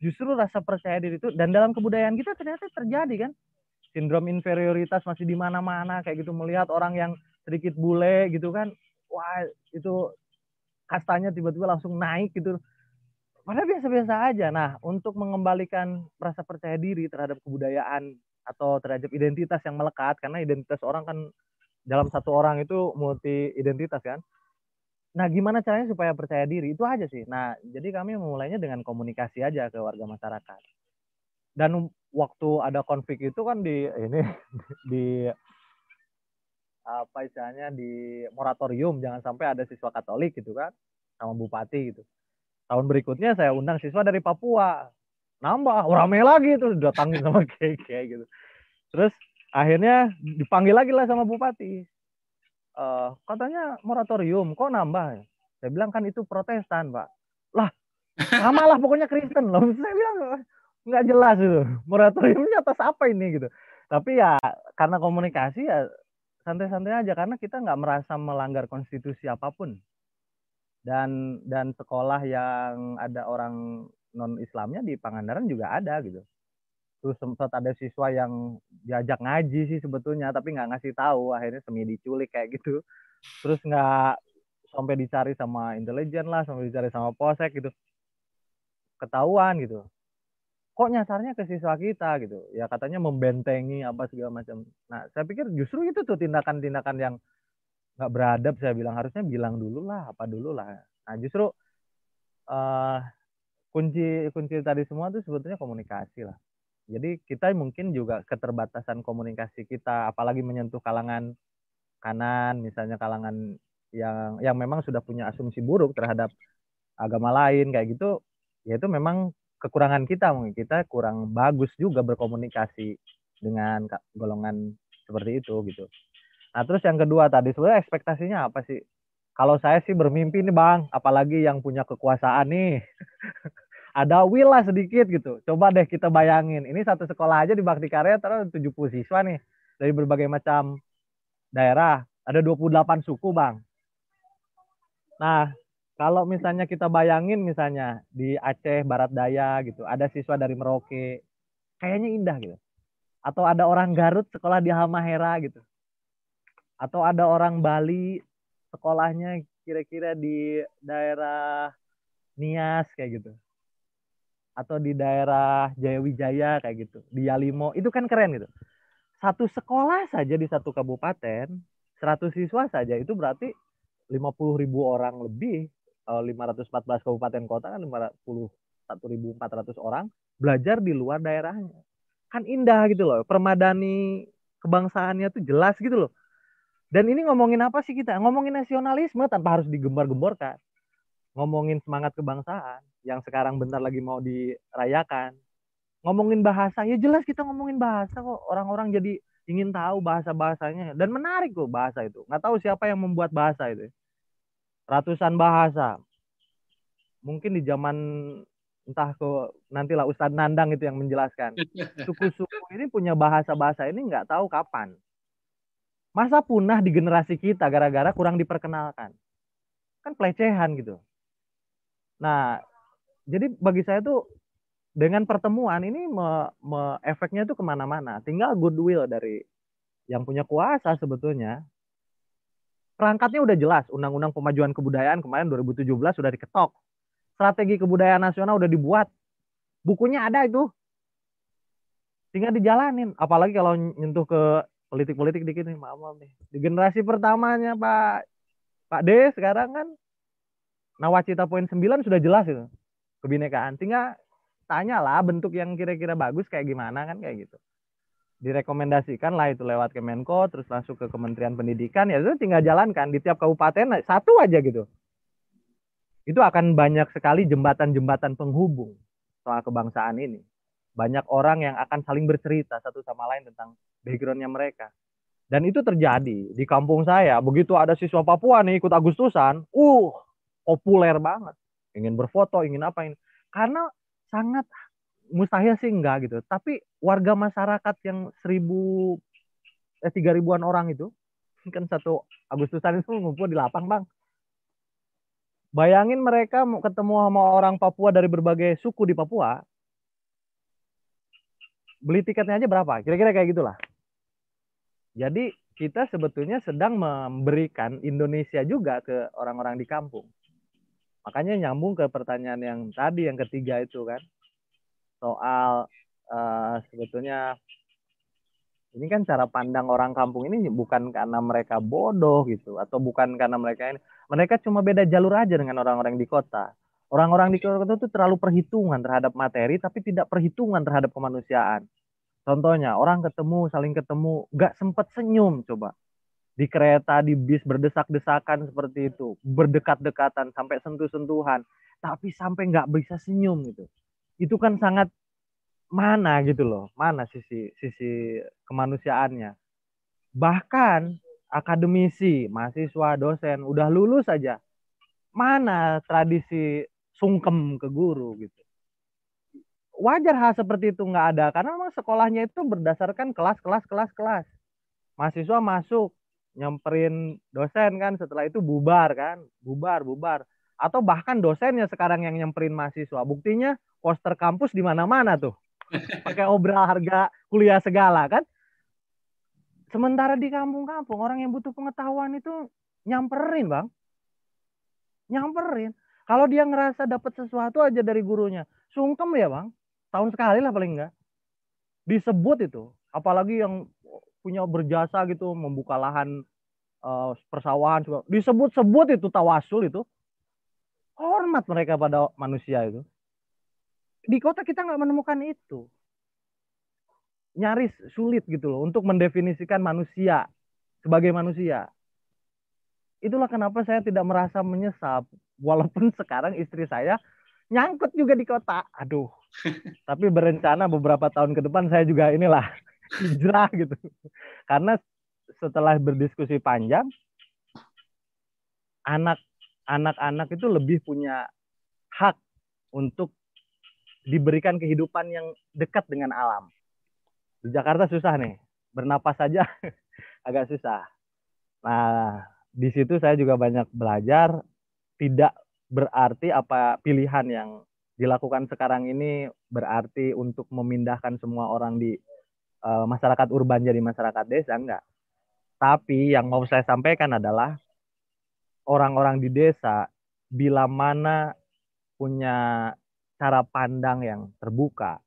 Speaker 3: Justru rasa percaya diri itu dan dalam kebudayaan kita ternyata terjadi kan. Sindrom inferioritas masih di mana-mana kayak gitu melihat orang yang sedikit bule gitu kan. Wah, itu kastanya tiba-tiba langsung naik gitu. Padahal biasa-biasa aja. Nah, untuk mengembalikan rasa percaya diri terhadap kebudayaan atau terhadap identitas yang melekat karena identitas orang kan dalam satu orang itu multi identitas kan. Nah, gimana caranya supaya percaya diri? Itu aja sih. Nah, jadi kami memulainya dengan komunikasi aja ke warga masyarakat. Dan waktu ada konflik itu kan di ini <laughs> di apa istilahnya di moratorium jangan sampai ada siswa Katolik gitu kan sama bupati gitu. Tahun berikutnya saya undang siswa dari Papua nambah oh, rame lagi tuh datangin sama <laughs> kayak gitu. Terus akhirnya dipanggil lagi lah sama bupati. Uh, katanya moratorium kok nambah saya bilang kan itu protestan pak. Lah sama lah pokoknya Kristen loh. <laughs> Saya bilang nggak jelas itu moratoriumnya atas apa ini gitu. Tapi ya karena komunikasi ya santai-santai aja karena kita nggak merasa melanggar konstitusi apa pun. Dan dan sekolah yang ada orang non Islamnya di Pangandaran juga ada gitu. Terus sempat ada siswa yang diajak ngaji sih sebetulnya tapi nggak ngasih tahu akhirnya semi diculik kayak gitu. Terus nggak sampai dicari sama intelijen lah sampai dicari sama polsek gitu. Ketahuan gitu. Kok nyasarnya ke siswa kita gitu. Ya katanya membentengi apa segala macam. Nah saya pikir justru itu tuh tindakan-tindakan yang nggak beradab saya bilang. Harusnya bilang dulu lah apa dulu lah. Nah justru uh, kunci kunci tadi semua tuh sebetulnya komunikasi lah. Jadi kita mungkin juga keterbatasan komunikasi kita, apalagi menyentuh kalangan kanan, misalnya kalangan yang yang memang sudah punya asumsi buruk terhadap agama lain kayak gitu, ya itu memang kekurangan kita mungkin kita kurang bagus juga berkomunikasi dengan golongan seperti itu gitu. Nah terus yang kedua tadi sebenarnya ekspektasinya apa sih? Kalau saya sih bermimpi nih bang, apalagi yang punya kekuasaan nih. <laughs> Ada will lah sedikit gitu. Coba deh kita bayangin. Ini satu sekolah aja di Bakti Karya terus 70 siswa nih. Dari berbagai macam daerah. Ada 28 suku bang. Nah, kalau misalnya kita bayangin misalnya di Aceh Barat Daya gitu. Ada siswa dari Merauke. Kayaknya indah gitu. Atau ada orang Garut sekolah di Halmahera gitu. Atau ada orang Bali sekolahnya kira-kira di daerah Nias kayak gitu atau di daerah Jayawijaya kayak gitu di Yalimo itu kan keren gitu satu sekolah saja di satu kabupaten 100 siswa saja itu berarti 50 ribu orang lebih, 514 kabupaten kota kan 51.400 orang belajar di luar daerahnya. Kan indah gitu loh, permadani kebangsaannya tuh jelas gitu loh. Dan ini ngomongin apa sih kita? Ngomongin nasionalisme tanpa harus digembar-gemborkan. Ngomongin semangat kebangsaan yang sekarang bentar lagi mau dirayakan. Ngomongin bahasa, ya jelas kita ngomongin bahasa kok. Orang-orang jadi ingin tahu bahasa-bahasanya dan menarik kok bahasa itu. Nggak tahu siapa yang membuat bahasa itu. Ratusan bahasa. Mungkin di zaman entah ke nantilah Ustadz Nandang itu yang menjelaskan. <laughs> Suku-suku ini punya bahasa-bahasa ini nggak tahu kapan. Masa punah di generasi kita gara-gara kurang diperkenalkan. Kan pelecehan gitu. Nah, jadi bagi saya tuh dengan pertemuan ini me, me, efeknya itu ke mana-mana. Tinggal goodwill dari yang punya kuasa sebetulnya. Perangkatnya udah jelas. Undang-Undang Pemajuan Kebudayaan kemarin 2017 sudah diketok. Strategi kebudayaan nasional udah dibuat. Bukunya ada itu. Tinggal dijalanin. Apalagi kalau nyentuh ke politik-politik dikit nih, maaf, maaf nih. Di generasi pertamanya Pak Pak D sekarang kan Nawacita poin 9 sudah jelas itu. Kebinekaan. Tinggal tanyalah bentuk yang kira-kira bagus kayak gimana kan kayak gitu direkomendasikan lah itu lewat Kemenko terus masuk ke Kementerian Pendidikan ya itu tinggal jalankan di tiap kabupaten satu aja gitu itu akan banyak sekali jembatan-jembatan penghubung soal kebangsaan ini banyak orang yang akan saling bercerita satu sama lain tentang backgroundnya mereka dan itu terjadi di kampung saya begitu ada siswa Papua nih ikut Agustusan uh populer banget ingin berfoto ingin apa ini karena sangat mustahil sih enggak gitu. Tapi warga masyarakat yang seribu eh tiga ribuan orang itu kan satu Agustusan itu ngumpul di lapang bang. Bayangin mereka mau ketemu sama orang Papua dari berbagai suku di Papua, beli tiketnya aja berapa? Kira-kira kayak gitulah. Jadi kita sebetulnya sedang memberikan Indonesia juga ke orang-orang di kampung. Makanya nyambung ke pertanyaan yang tadi yang ketiga itu kan soal uh, sebetulnya ini kan cara pandang orang kampung ini bukan karena mereka bodoh gitu atau bukan karena mereka ini mereka cuma beda jalur aja dengan orang-orang di kota. Orang-orang di kota itu terlalu perhitungan terhadap materi tapi tidak perhitungan terhadap kemanusiaan. Contohnya orang ketemu saling ketemu gak sempet senyum coba di kereta, di bis berdesak-desakan seperti itu, berdekat-dekatan sampai sentuh-sentuhan, tapi sampai nggak bisa senyum gitu. Itu kan sangat mana gitu loh, mana sisi sisi kemanusiaannya. Bahkan akademisi, mahasiswa, dosen udah lulus saja, mana tradisi sungkem ke guru gitu. Wajar hal seperti itu nggak ada. Karena memang sekolahnya itu berdasarkan kelas, kelas, kelas, kelas. Mahasiswa masuk nyamperin dosen kan setelah itu bubar kan. Bubar bubar. Atau bahkan dosennya sekarang yang nyamperin mahasiswa. Buktinya poster kampus di mana-mana tuh. <laughs> Pakai obral harga kuliah segala kan. Sementara di kampung-kampung orang yang butuh pengetahuan itu nyamperin bang. Nyamperin. Kalau dia ngerasa dapat sesuatu aja dari gurunya sungkem ya bang tahun sekali lah paling enggak disebut itu apalagi yang punya berjasa gitu membuka lahan uh, persawahan disebut-sebut itu tawasul itu hormat mereka pada manusia itu. Di kota kita nggak menemukan itu. Nyaris sulit gitu loh untuk mendefinisikan manusia sebagai manusia. Itulah kenapa saya tidak merasa menyesal. Walaupun sekarang istri saya nyangkut juga di kota aduh <laughs> tapi berencana beberapa tahun ke depan saya juga inilah <laughs> hijrah gitu. Karena setelah berdiskusi panjang, anak anak-anak itu lebih punya hak untuk diberikan kehidupan yang dekat dengan alam. Di Jakarta susah nih, bernapas saja <laughs> agak susah. Nah, di situ saya juga banyak belajar. Tidak berarti apa pilihan yang dilakukan sekarang ini berarti untuk memindahkan semua orang di uh, masyarakat urban jadi masyarakat desa enggak. Tapi yang mau saya sampaikan adalah orang-orang di desa bila mana punya cara pandang yang terbuka,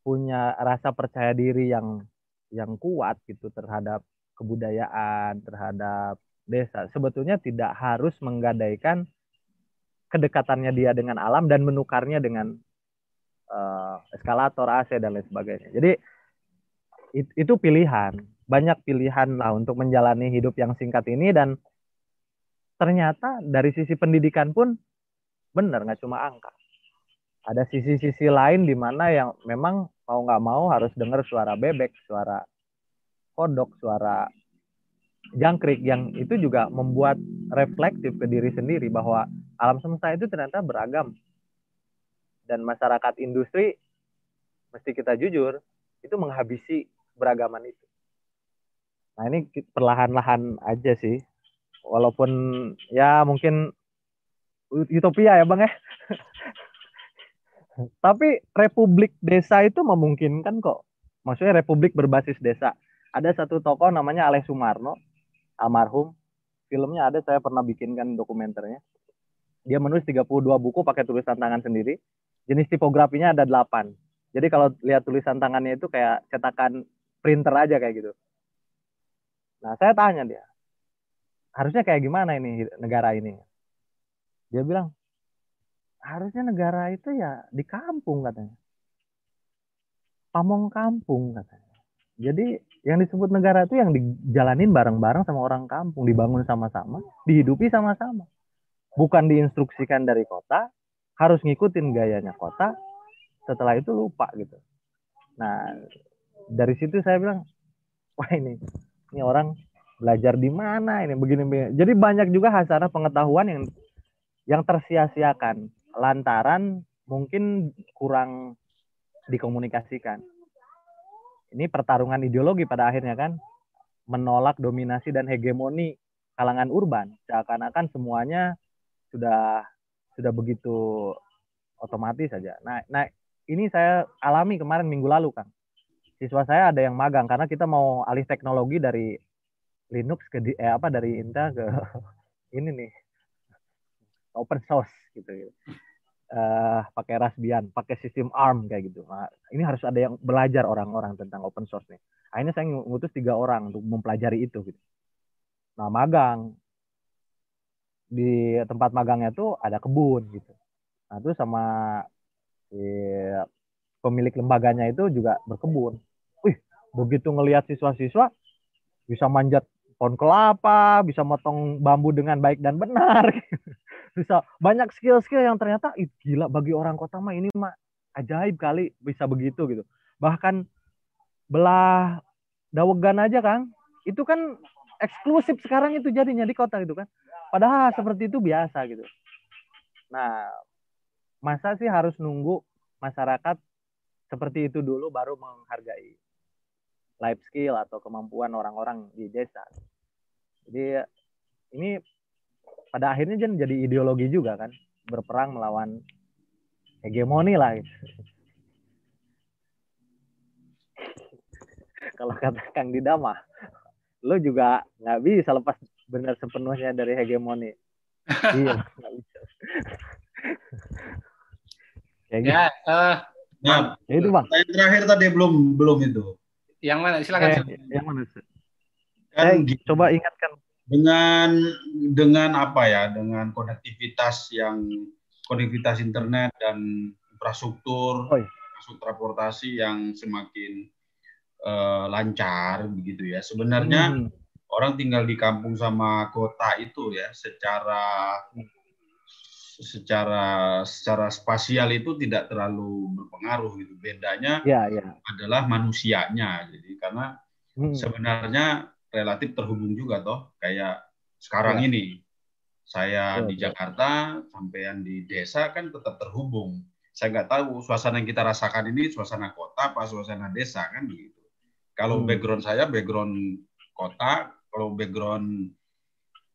Speaker 3: punya rasa percaya diri yang yang kuat gitu terhadap kebudayaan, terhadap desa. Sebetulnya tidak harus menggadaikan kedekatannya dia dengan alam dan menukarnya dengan uh, eskalator AC dan lain sebagainya. Jadi it, itu pilihan, banyak pilihan lah untuk menjalani hidup yang singkat ini dan ternyata dari sisi pendidikan pun benar nggak cuma angka. Ada sisi-sisi lain di mana yang memang mau nggak mau harus dengar suara bebek, suara kodok, suara jangkrik yang itu juga membuat reflektif ke diri sendiri bahwa alam semesta itu ternyata beragam dan masyarakat industri mesti kita jujur itu menghabisi beragaman itu. Nah ini perlahan-lahan aja sih, walaupun ya mungkin utopia ya bang ya. <laughs> Tapi republik desa itu memungkinkan kok. Maksudnya republik berbasis desa. Ada satu tokoh namanya Aleh Sumarno, almarhum. Filmnya ada, saya pernah bikinkan dokumenternya. Dia menulis 32 buku pakai tulisan tangan sendiri. Jenis tipografinya ada 8. Jadi kalau lihat tulisan tangannya itu kayak cetakan printer aja kayak gitu. Nah, saya tanya dia, harusnya kayak gimana ini negara ini? Dia bilang, harusnya negara itu ya di kampung katanya. Pamong kampung katanya. Jadi yang disebut negara itu yang dijalanin bareng-bareng sama orang kampung, dibangun sama-sama, dihidupi sama-sama. Bukan diinstruksikan dari kota, harus ngikutin gayanya kota, setelah itu lupa gitu. Nah, dari situ saya bilang, wah ini, ini orang belajar di mana ini? Begini, begini. Jadi banyak juga hasanah pengetahuan yang yang tersia-siakan. Lantaran mungkin kurang dikomunikasikan. Ini pertarungan ideologi pada akhirnya kan. Menolak dominasi dan hegemoni kalangan urban. Seakan-akan semuanya sudah sudah begitu otomatis saja. Nah, nah ini saya alami kemarin minggu lalu kan. Siswa saya ada yang magang karena kita mau alih teknologi dari Linux ke eh, apa dari Intel ke <laughs> ini nih open source gitu. gitu uh, pakai Raspbian, pakai sistem ARM kayak gitu. Nah, ini harus ada yang belajar orang-orang tentang open source nih. Akhirnya saya ngutus tiga orang untuk mempelajari itu gitu. Nah, magang di tempat magangnya tuh ada kebun gitu. Nah, itu sama si pemilik lembaganya itu juga berkebun. Wih, begitu ngelihat siswa-siswa bisa manjat pohon kelapa, bisa motong bambu dengan baik dan benar. <laughs> bisa banyak skill-skill yang ternyata Ih, gila bagi orang kota mah ini mah ajaib kali bisa begitu gitu. Bahkan belah dawegan aja Kang, itu kan eksklusif sekarang itu jadinya di kota gitu kan. Padahal seperti itu biasa gitu. Nah, masa sih harus nunggu masyarakat seperti itu dulu baru menghargai life skill atau kemampuan orang-orang di desa. Jadi ini pada akhirnya kan jadi ideologi juga kan berperang melawan hegemoni lah gitu. <laughs> kalau kata Kang Didama lo juga nggak bisa lepas benar sepenuhnya dari hegemoni. <laughs> Iya nggak bisa. <laughs>
Speaker 1: Ya, gitu. ya. Uh,
Speaker 4: nah, ya itu bang. Yang terakhir tadi belum belum itu.
Speaker 1: Yang mana? Silakan
Speaker 3: eh, yang mana kan, eh, coba ingatkan.
Speaker 4: Dengan dengan apa ya? Dengan konektivitas yang konektivitas internet dan infrastruktur oh, iya. transportasi yang semakin uh, lancar begitu ya sebenarnya hmm. orang tinggal di kampung sama kota itu ya secara secara secara spasial itu tidak terlalu berpengaruh gitu bedanya ya, ya. adalah manusianya jadi karena hmm. sebenarnya relatif terhubung juga toh kayak sekarang ya. ini saya ya, di Jakarta sampean di desa kan tetap terhubung saya nggak tahu suasana yang kita rasakan ini suasana kota apa suasana desa kan begitu kalau hmm. background saya background kota kalau background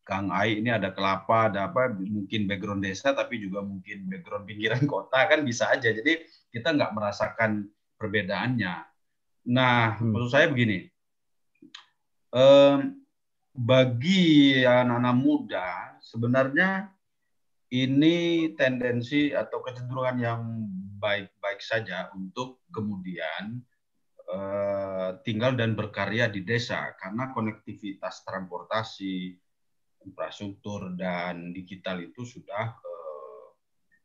Speaker 4: Kang Ai ini ada kelapa ada apa mungkin background desa tapi juga mungkin background pinggiran <laughs> kota kan bisa aja jadi kita nggak merasakan perbedaannya nah hmm. maksud saya begini eh, bagi anak-anak muda sebenarnya ini tendensi atau kecenderungan yang baik-baik saja untuk kemudian eh, tinggal dan berkarya di desa karena konektivitas transportasi, infrastruktur dan digital itu sudah eh,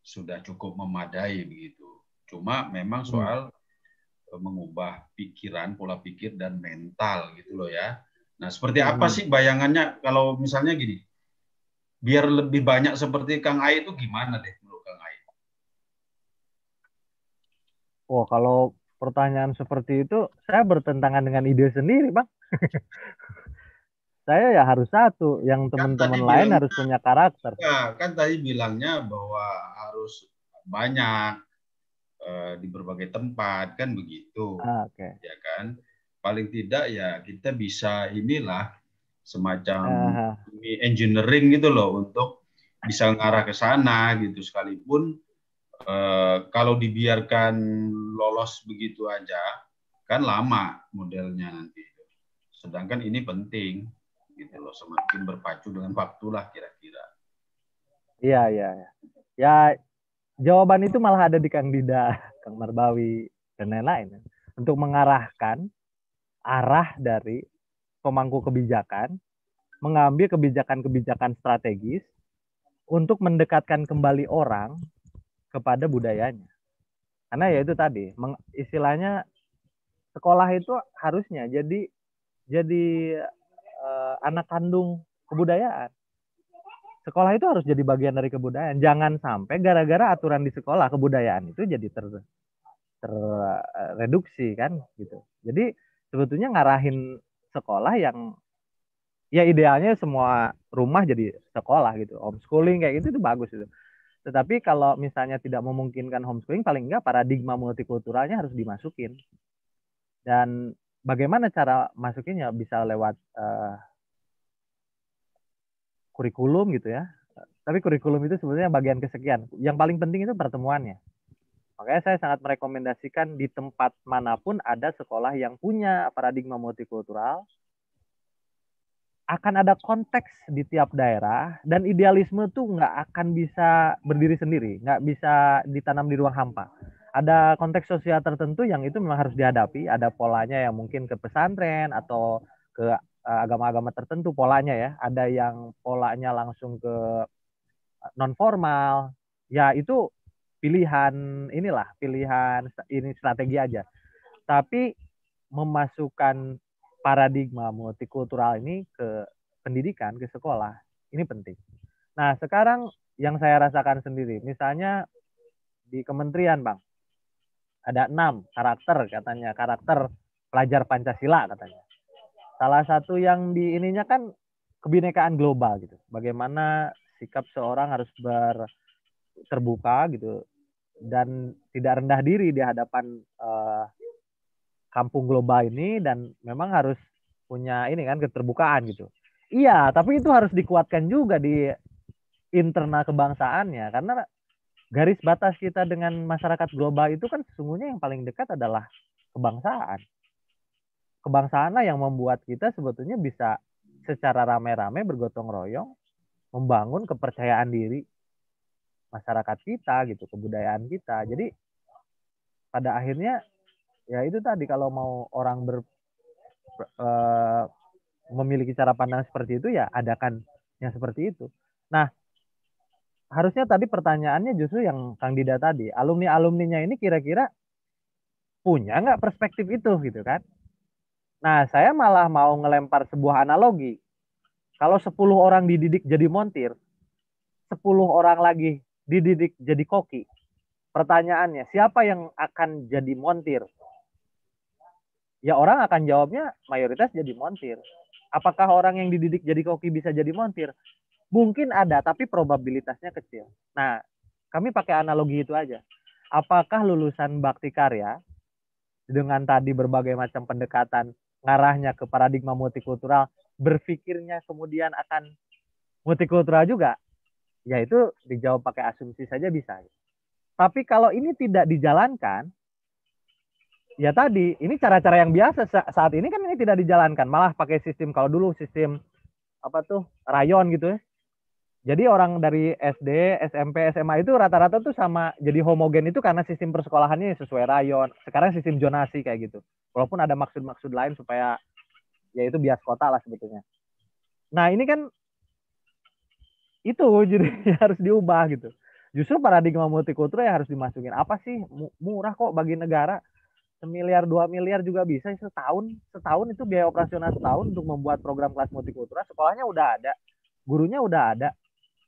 Speaker 4: sudah cukup memadai begitu. Cuma memang hmm. soal hmm. mengubah pikiran, pola pikir dan mental gitu loh ya. Nah, seperti apa hmm. sih bayangannya kalau misalnya gini? Biar lebih banyak seperti Kang Ai itu gimana deh menurut Kang Ai?
Speaker 3: Oh, kalau pertanyaan seperti itu saya bertentangan dengan ide sendiri, Bang. <laughs> saya ya harus satu, yang kan teman-teman kan lain bilang, harus punya karakter.
Speaker 4: Ya, kan tadi bilangnya bahwa harus banyak uh, di berbagai tempat kan begitu.
Speaker 3: Ah, okay.
Speaker 4: Ya kan? Paling tidak ya kita bisa inilah semacam uh. engineering gitu loh untuk bisa ngarah ke sana gitu sekalipun uh, kalau dibiarkan lolos begitu aja kan lama modelnya nanti. Sedangkan ini penting gitu loh semakin berpacu dengan waktu lah kira-kira.
Speaker 3: Iya iya ya. Ya jawaban itu malah ada di Kang Dida, <laughs> Kang Marbawi dan lain-lain untuk mengarahkan arah dari pemangku kebijakan mengambil kebijakan-kebijakan strategis untuk mendekatkan kembali orang kepada budayanya. Karena ya itu tadi, istilahnya sekolah itu harusnya jadi jadi uh, anak kandung kebudayaan. Sekolah itu harus jadi bagian dari kebudayaan. Jangan sampai gara-gara aturan di sekolah kebudayaan itu jadi ter terreduksi kan gitu. Jadi sebetulnya ngarahin sekolah yang ya idealnya semua rumah jadi sekolah gitu. Homeschooling kayak gitu itu bagus itu. Tetapi kalau misalnya tidak memungkinkan homeschooling paling enggak paradigma multikulturalnya harus dimasukin. Dan bagaimana cara masukinnya bisa lewat uh, kurikulum gitu ya. Tapi kurikulum itu sebenarnya bagian kesekian. Yang paling penting itu pertemuannya. Makanya saya sangat merekomendasikan di tempat mana pun ada sekolah yang punya paradigma multikultural, akan ada konteks di tiap daerah dan idealisme tuh nggak akan bisa berdiri sendiri, nggak bisa ditanam di ruang hampa ada konteks sosial tertentu yang itu memang harus dihadapi. Ada polanya yang mungkin ke pesantren atau ke eh, agama-agama tertentu polanya ya. Ada yang polanya langsung ke eh, non formal. Ya itu pilihan inilah, pilihan ini strategi aja. Tapi memasukkan paradigma multikultural ini ke pendidikan, ke sekolah, ini penting. Nah, sekarang yang saya rasakan sendiri, misalnya di kementerian, Bang, ada enam karakter katanya karakter pelajar Pancasila katanya salah satu yang di ininya kan kebinekaan global gitu bagaimana sikap seorang harus ber terbuka gitu dan tidak rendah diri di hadapan uh, kampung global ini dan memang harus punya ini kan keterbukaan gitu iya tapi itu harus dikuatkan juga di internal kebangsaannya karena garis batas kita dengan masyarakat global itu kan sesungguhnya yang paling dekat adalah kebangsaan. Kebangsaan yang membuat kita sebetulnya bisa secara rame-rame bergotong royong membangun kepercayaan diri masyarakat kita gitu, kebudayaan kita. Jadi pada akhirnya ya itu tadi kalau mau orang ber uh, memiliki cara pandang seperti itu ya adakan yang seperti itu. Nah, harusnya tadi pertanyaannya justru yang Kang Dida tadi, alumni-alumninya ini kira-kira punya nggak perspektif itu gitu kan? Nah, saya malah mau ngelempar sebuah analogi. Kalau 10 orang dididik jadi montir, 10 orang lagi dididik jadi koki. Pertanyaannya, siapa yang akan jadi montir? Ya orang akan jawabnya mayoritas jadi montir. Apakah orang yang dididik jadi koki bisa jadi montir? Mungkin ada, tapi probabilitasnya kecil. Nah, kami pakai analogi itu aja. Apakah lulusan bakti karya dengan tadi berbagai macam pendekatan ngarahnya ke paradigma multikultural, berpikirnya kemudian akan multikultural juga? Ya itu dijawab pakai asumsi saja bisa. Tapi kalau ini tidak dijalankan, ya tadi ini cara-cara yang biasa saat ini kan ini tidak dijalankan, malah pakai sistem kalau dulu sistem apa tuh rayon gitu ya jadi orang dari SD, SMP, SMA itu rata-rata tuh sama jadi homogen itu karena sistem persekolahannya sesuai rayon. Sekarang sistem zonasi kayak gitu. Walaupun ada maksud-maksud lain supaya ya itu bias kota lah sebetulnya. Nah ini kan itu jadi <laughs> harus diubah gitu. Justru paradigma multikultural ya harus dimasukin. Apa sih murah kok bagi negara? Semiliar, dua miliar juga bisa setahun. Setahun itu biaya operasional setahun untuk membuat program kelas multikultural. Sekolahnya udah ada, gurunya udah ada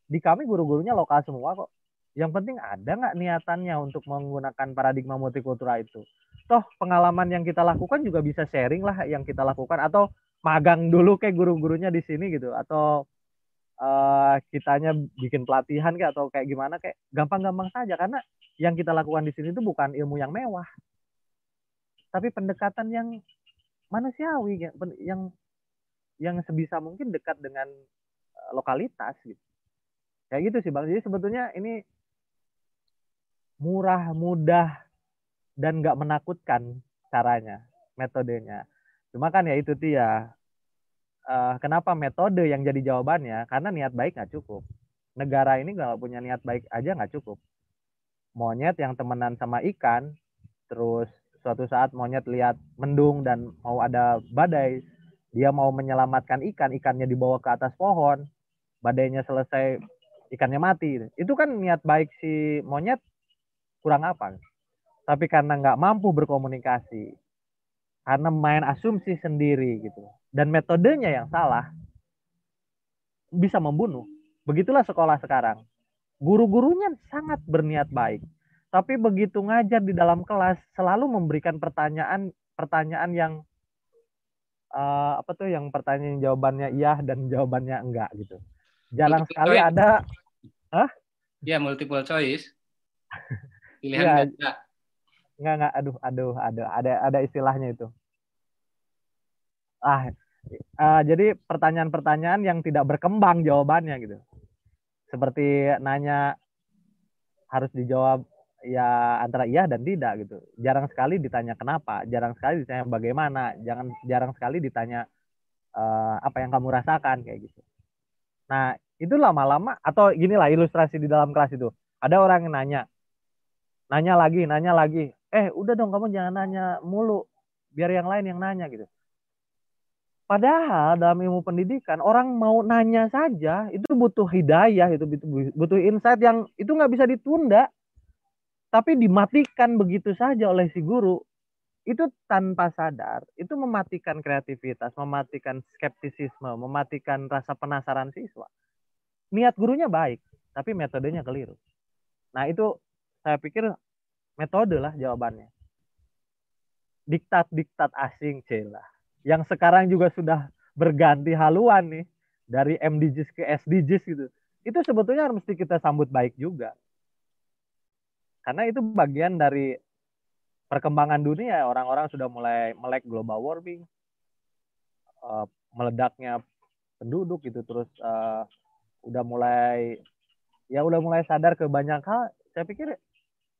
Speaker 3: di kami guru-gurunya lokal semua kok. Yang penting ada nggak niatannya untuk menggunakan paradigma multikultural itu. Toh pengalaman yang kita lakukan juga bisa sharing lah yang kita lakukan atau magang dulu kayak guru-gurunya di sini gitu atau uh, kitanya bikin pelatihan kayak atau kayak gimana kayak gampang-gampang saja karena yang kita lakukan di sini itu bukan ilmu yang mewah tapi pendekatan yang manusiawi yang yang yang sebisa mungkin dekat dengan eh, lokalitas gitu Kayak gitu sih Bang. Jadi sebetulnya ini murah, mudah, dan nggak menakutkan caranya, metodenya. Cuma kan ya itu dia. Uh, kenapa metode yang jadi jawabannya? Karena niat baik nggak cukup. Negara ini nggak punya niat baik aja nggak cukup. Monyet yang temenan sama ikan, terus suatu saat monyet lihat mendung dan mau ada badai, dia mau menyelamatkan ikan, ikannya dibawa ke atas pohon, badainya selesai ikannya mati. Itu kan niat baik si monyet kurang apa. Tapi karena nggak mampu berkomunikasi, karena main asumsi sendiri gitu, dan metodenya yang salah, bisa membunuh. Begitulah sekolah sekarang. Guru-gurunya sangat berniat baik, tapi begitu ngajar di dalam kelas selalu memberikan pertanyaan pertanyaan yang uh, apa tuh yang pertanyaan jawabannya iya dan jawabannya enggak gitu jarang sekali ada
Speaker 1: Hah? Ya multiple choice. <laughs> Pilihan
Speaker 3: ya, Enggak enggak aduh aduh ada ada ada istilahnya itu. Ah uh, jadi pertanyaan-pertanyaan yang tidak berkembang jawabannya gitu. Seperti nanya harus dijawab ya antara iya dan tidak gitu. Jarang sekali ditanya kenapa, jarang sekali ditanya bagaimana, jangan jarang sekali ditanya uh, apa yang kamu rasakan kayak gitu. Nah, itu lama-lama atau gini lah ilustrasi di dalam kelas itu. Ada orang yang nanya. Nanya lagi, nanya lagi. Eh, udah dong kamu jangan nanya mulu. Biar yang lain yang nanya gitu. Padahal dalam ilmu pendidikan orang mau nanya saja itu butuh hidayah, itu butuh insight yang itu nggak bisa ditunda. Tapi dimatikan begitu saja oleh si guru itu tanpa sadar itu mematikan kreativitas, mematikan skeptisisme, mematikan rasa penasaran siswa. Niat gurunya baik, tapi metodenya keliru. Nah, itu saya pikir metode lah jawabannya. Diktat-diktat asing celah. Yang sekarang juga sudah berganti haluan nih dari MDGs ke SDGs gitu. Itu sebetulnya mesti kita sambut baik juga. Karena itu bagian dari perkembangan dunia orang-orang sudah mulai melek global warming uh, meledaknya penduduk gitu terus uh, udah mulai ya udah mulai sadar ke banyak hal. Saya pikir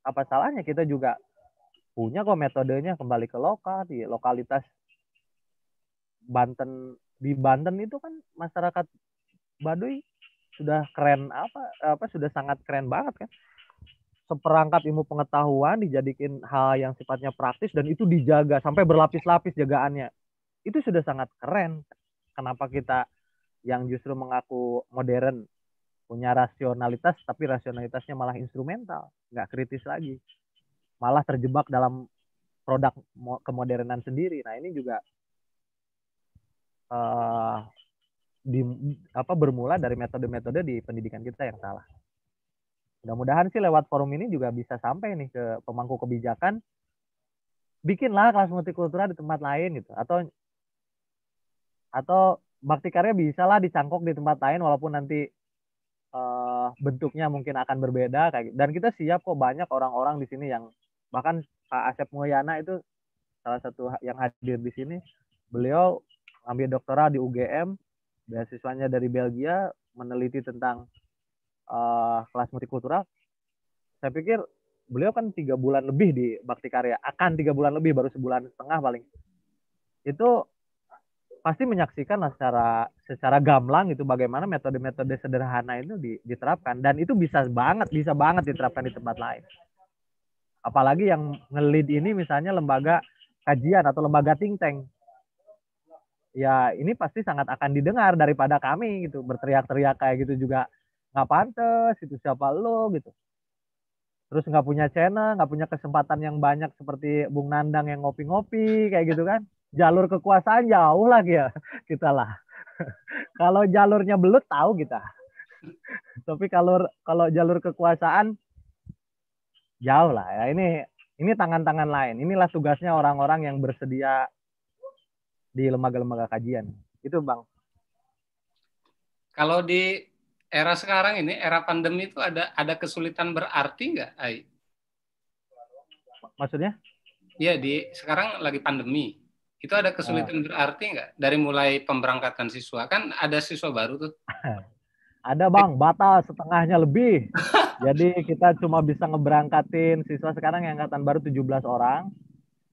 Speaker 3: apa salahnya kita juga punya kok metodenya kembali ke lokal di lokalitas Banten di Banten itu kan masyarakat Baduy sudah keren apa apa sudah sangat keren banget kan seperangkat ilmu pengetahuan dijadikan hal yang sifatnya praktis dan itu dijaga sampai berlapis-lapis jagaannya. Itu sudah sangat keren. Kenapa kita yang justru mengaku modern punya rasionalitas tapi rasionalitasnya malah instrumental, nggak kritis lagi. Malah terjebak dalam produk kemodernan sendiri. Nah, ini juga uh, di apa bermula dari metode-metode di pendidikan kita yang salah mudah-mudahan sih lewat forum ini juga bisa sampai nih ke pemangku kebijakan bikinlah kelas multikultural di tempat lain gitu. Atau atau bakti karya bisa lah dicangkok di tempat lain walaupun nanti uh, bentuknya mungkin akan berbeda kayak dan kita siap kok banyak orang-orang di sini yang bahkan Pak Asep Mulyana itu salah satu yang hadir di sini. Beliau ambil doktoral di UGM beasiswanya dari Belgia meneliti tentang uh, kelas multikultural, saya pikir beliau kan tiga bulan lebih di Bakti Karya, akan tiga bulan lebih baru sebulan setengah paling. Itu pasti menyaksikan secara secara gamblang itu bagaimana metode-metode sederhana itu diterapkan dan itu bisa banget bisa banget diterapkan di tempat lain. Apalagi yang ngelid ini misalnya lembaga kajian atau lembaga think tank. Ya ini pasti sangat akan didengar daripada kami gitu berteriak-teriak kayak gitu juga nggak pantas itu siapa lo gitu. Terus nggak punya channel, nggak punya kesempatan yang banyak seperti Bung Nandang yang ngopi-ngopi kayak gitu kan jalur kekuasaan jauh lagi ya <laughs> kita lah. <laughs> kalau jalurnya belut tahu kita. <laughs> Tapi kalau kalau jalur kekuasaan jauh lah ya. Ini ini tangan-tangan lain. Inilah tugasnya orang-orang yang bersedia di lembaga-lembaga kajian. Itu Bang.
Speaker 1: Kalau di era sekarang ini, era pandemi itu ada ada kesulitan berarti nggak, Ai?
Speaker 3: Maksudnya?
Speaker 1: Iya, di sekarang lagi pandemi. Itu ada kesulitan oh. berarti nggak dari mulai pemberangkatan siswa? Kan ada siswa baru tuh. <laughs>
Speaker 3: ada bang, batas setengahnya lebih. <laughs> Jadi kita cuma bisa ngeberangkatin siswa sekarang yang angkatan baru 17 orang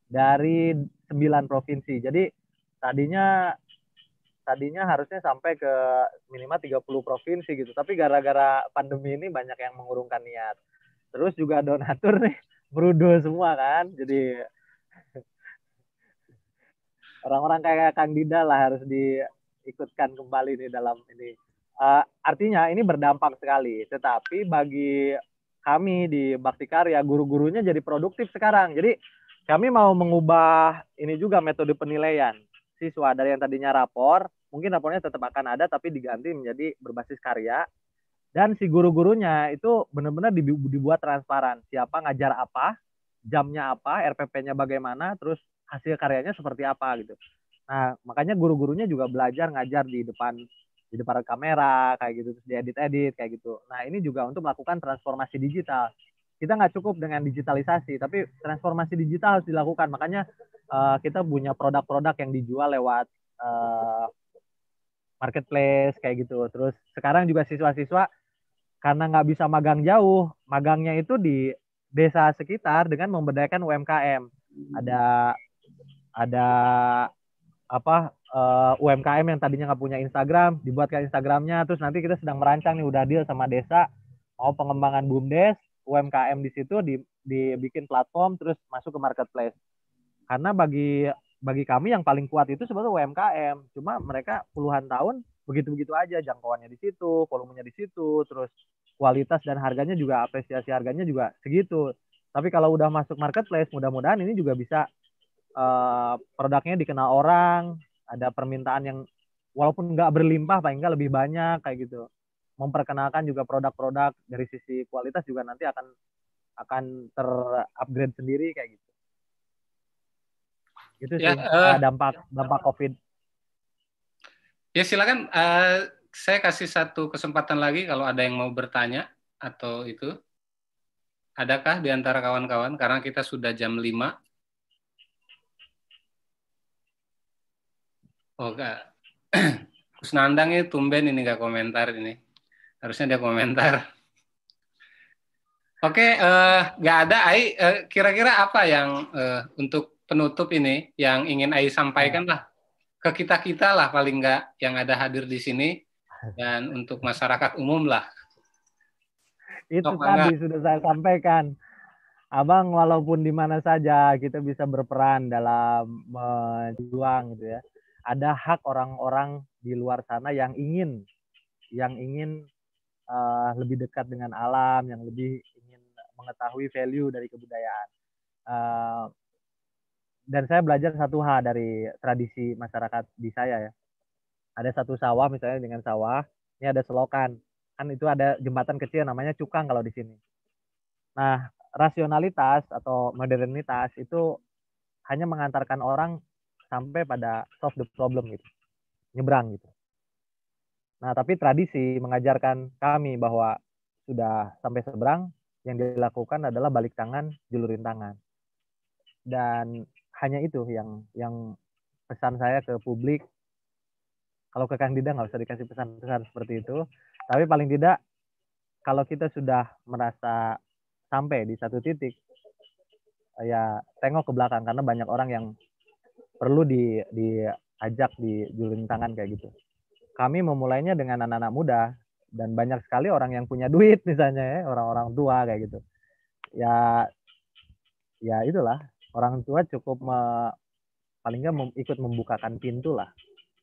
Speaker 3: dari 9 provinsi. Jadi tadinya tadinya harusnya sampai ke minimal 30 provinsi gitu. Tapi gara-gara pandemi ini banyak yang mengurungkan niat. Terus juga donatur nih berudo semua kan. Jadi <laughs> orang-orang kayak Kang Dida lah harus diikutkan kembali nih dalam ini. Uh, artinya ini berdampak sekali. Tetapi bagi kami di Bakti Karya, guru-gurunya jadi produktif sekarang. Jadi kami mau mengubah ini juga metode penilaian siswa dari yang tadinya rapor, mungkin rapornya tetap akan ada tapi diganti menjadi berbasis karya. Dan si guru-gurunya itu benar-benar dibuat transparan. Siapa ngajar apa, jamnya apa, RPP-nya bagaimana, terus hasil karyanya seperti apa gitu. Nah, makanya guru-gurunya juga belajar ngajar di depan di depan kamera kayak gitu terus diedit-edit kayak gitu. Nah, ini juga untuk melakukan transformasi digital. Kita nggak cukup dengan digitalisasi, tapi transformasi digital harus dilakukan. Makanya uh, kita punya produk-produk yang dijual lewat uh, marketplace kayak gitu. Terus sekarang juga siswa-siswa karena nggak bisa magang jauh, magangnya itu di desa sekitar dengan memberdayakan UMKM. Ada ada apa uh, eh, UMKM yang tadinya nggak punya Instagram dibuatkan Instagramnya terus nanti kita sedang merancang nih udah deal sama desa mau pengembangan bumdes UMKM di situ di dibikin platform terus masuk ke marketplace. Karena bagi bagi kami yang paling kuat itu sebetulnya UMKM cuma mereka puluhan tahun begitu-begitu aja jangkauannya di situ volumenya di situ terus kualitas dan harganya juga apresiasi harganya juga segitu. Tapi kalau udah masuk marketplace mudah-mudahan ini juga bisa uh, produknya dikenal orang, ada permintaan yang walaupun nggak berlimpah paling nggak lebih banyak kayak gitu. Memperkenalkan juga produk-produk dari sisi kualitas juga nanti akan akan terupgrade sendiri kayak gitu. Itu ya, sih uh, dampak dampak COVID.
Speaker 1: Ya silakan uh, saya kasih satu kesempatan lagi kalau ada yang mau bertanya atau itu. Adakah di antara kawan-kawan karena kita sudah jam 5 Oh enggak. <clears throat> Gus Nandang itu tumben ini nggak komentar ini. Harusnya dia komentar. Oke, uh, nggak ada. Ai, uh, kira-kira apa yang uh, untuk penutup ini yang ingin Ai sampaikan lah ke kita kita lah paling nggak yang ada hadir di sini dan untuk masyarakat umum lah.
Speaker 3: Itu Tok tadi sudah saya sampaikan. Abang walaupun di mana saja kita bisa berperan dalam menjuang gitu ya ada hak orang-orang di luar sana yang ingin yang ingin uh, lebih dekat dengan alam, yang lebih ingin mengetahui value dari kebudayaan. Uh, dan saya belajar satu hal dari tradisi masyarakat di saya ya. Ada satu sawah misalnya dengan sawah, ini ada selokan. Kan itu ada jembatan kecil namanya cukang kalau di sini. Nah, rasionalitas atau modernitas itu hanya mengantarkan orang sampai pada solve the problem gitu nyebrang gitu nah tapi tradisi mengajarkan kami bahwa sudah sampai seberang yang dilakukan adalah balik tangan julurin tangan. Dan hanya itu yang yang pesan saya ke publik. Kalau ke Kang Dida nggak usah dikasih pesan-pesan seperti itu. Tapi paling tidak kalau kita sudah merasa sampai di satu titik ya tengok ke belakang karena banyak orang yang perlu di di ajak di julin tangan kayak gitu. Kami memulainya dengan anak-anak muda dan banyak sekali orang yang punya duit <laughs> misalnya ya, orang-orang tua kayak gitu. Ya ya itulah, orang tua cukup me, paling nggak mem, ikut membukakan pintu lah.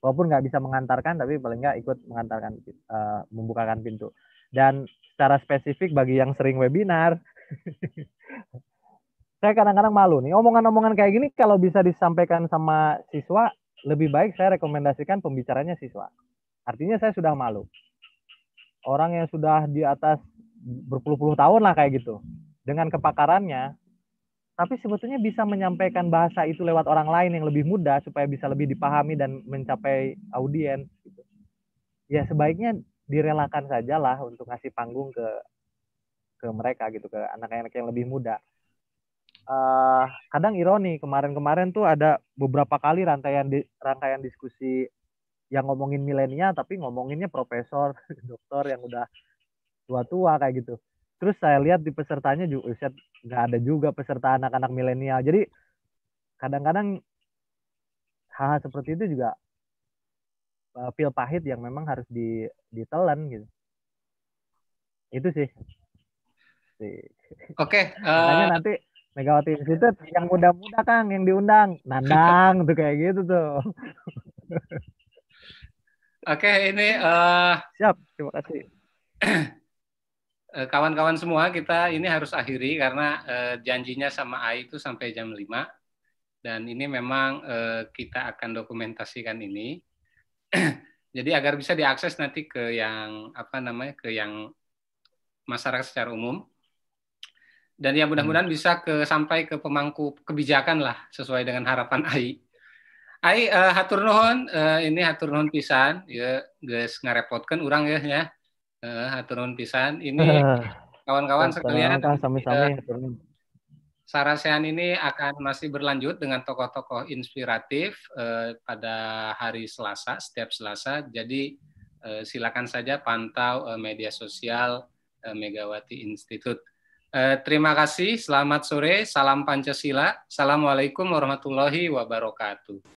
Speaker 3: Walaupun nggak bisa mengantarkan, tapi paling nggak ikut mengantarkan, uh, membukakan pintu. Dan secara spesifik bagi yang sering webinar, <laughs> saya kadang-kadang malu nih omongan-omongan kayak gini kalau bisa disampaikan sama siswa lebih baik saya rekomendasikan pembicaranya siswa artinya saya sudah malu. Orang yang sudah di atas berpuluh-puluh tahun lah kayak gitu. Dengan kepakarannya tapi sebetulnya bisa menyampaikan bahasa itu lewat orang lain yang lebih mudah supaya bisa lebih dipahami dan mencapai audiens gitu. ya sebaiknya direlakan sajalah untuk ngasih panggung ke ke mereka gitu ke anak-anak yang lebih muda. Uh, kadang ironi kemarin-kemarin tuh ada beberapa kali rangkaian di, rangkaian diskusi yang ngomongin milenial tapi ngomonginnya profesor, <laughs> dokter yang udah tua-tua kayak gitu. Terus saya lihat di pesertanya juga nggak ada juga peserta anak-anak milenial. Jadi kadang-kadang hal, hal seperti itu juga uh, pil pahit yang memang harus di, ditelan gitu. Itu sih.
Speaker 1: Oke. <laughs> Okay, uh,
Speaker 3: eh, nanti Megawati Institute yang muda-muda Kang yang diundang. Nandang <laughs> tuh kayak gitu tuh.
Speaker 1: Oke, ini uh,
Speaker 3: siap. Terima kasih.
Speaker 1: Eh, kawan-kawan semua, kita ini harus akhiri karena uh, janjinya sama AI itu sampai jam 5. Dan ini memang uh, kita akan dokumentasikan ini. <clears throat> Jadi agar bisa diakses nanti ke yang apa namanya ke yang masyarakat secara umum dan yang mudah-mudahan hmm. bisa ke sampai ke pemangku kebijakan lah sesuai dengan harapan AI. AI uh, hatur nuhun uh, ini hatur nuhun pisan ya guys ngarepotkan orang ya ya. Uh, hatur nuhun pisan ini <laughs> kawan-kawan sekalian sami-sami uh, Sarasean ini akan masih berlanjut dengan tokoh-tokoh inspiratif uh, pada hari Selasa, setiap Selasa. Jadi uh, silakan saja pantau uh, media sosial uh, Megawati Institute. Eh, terima kasih, selamat sore, salam Pancasila. Assalamualaikum warahmatullahi wabarakatuh.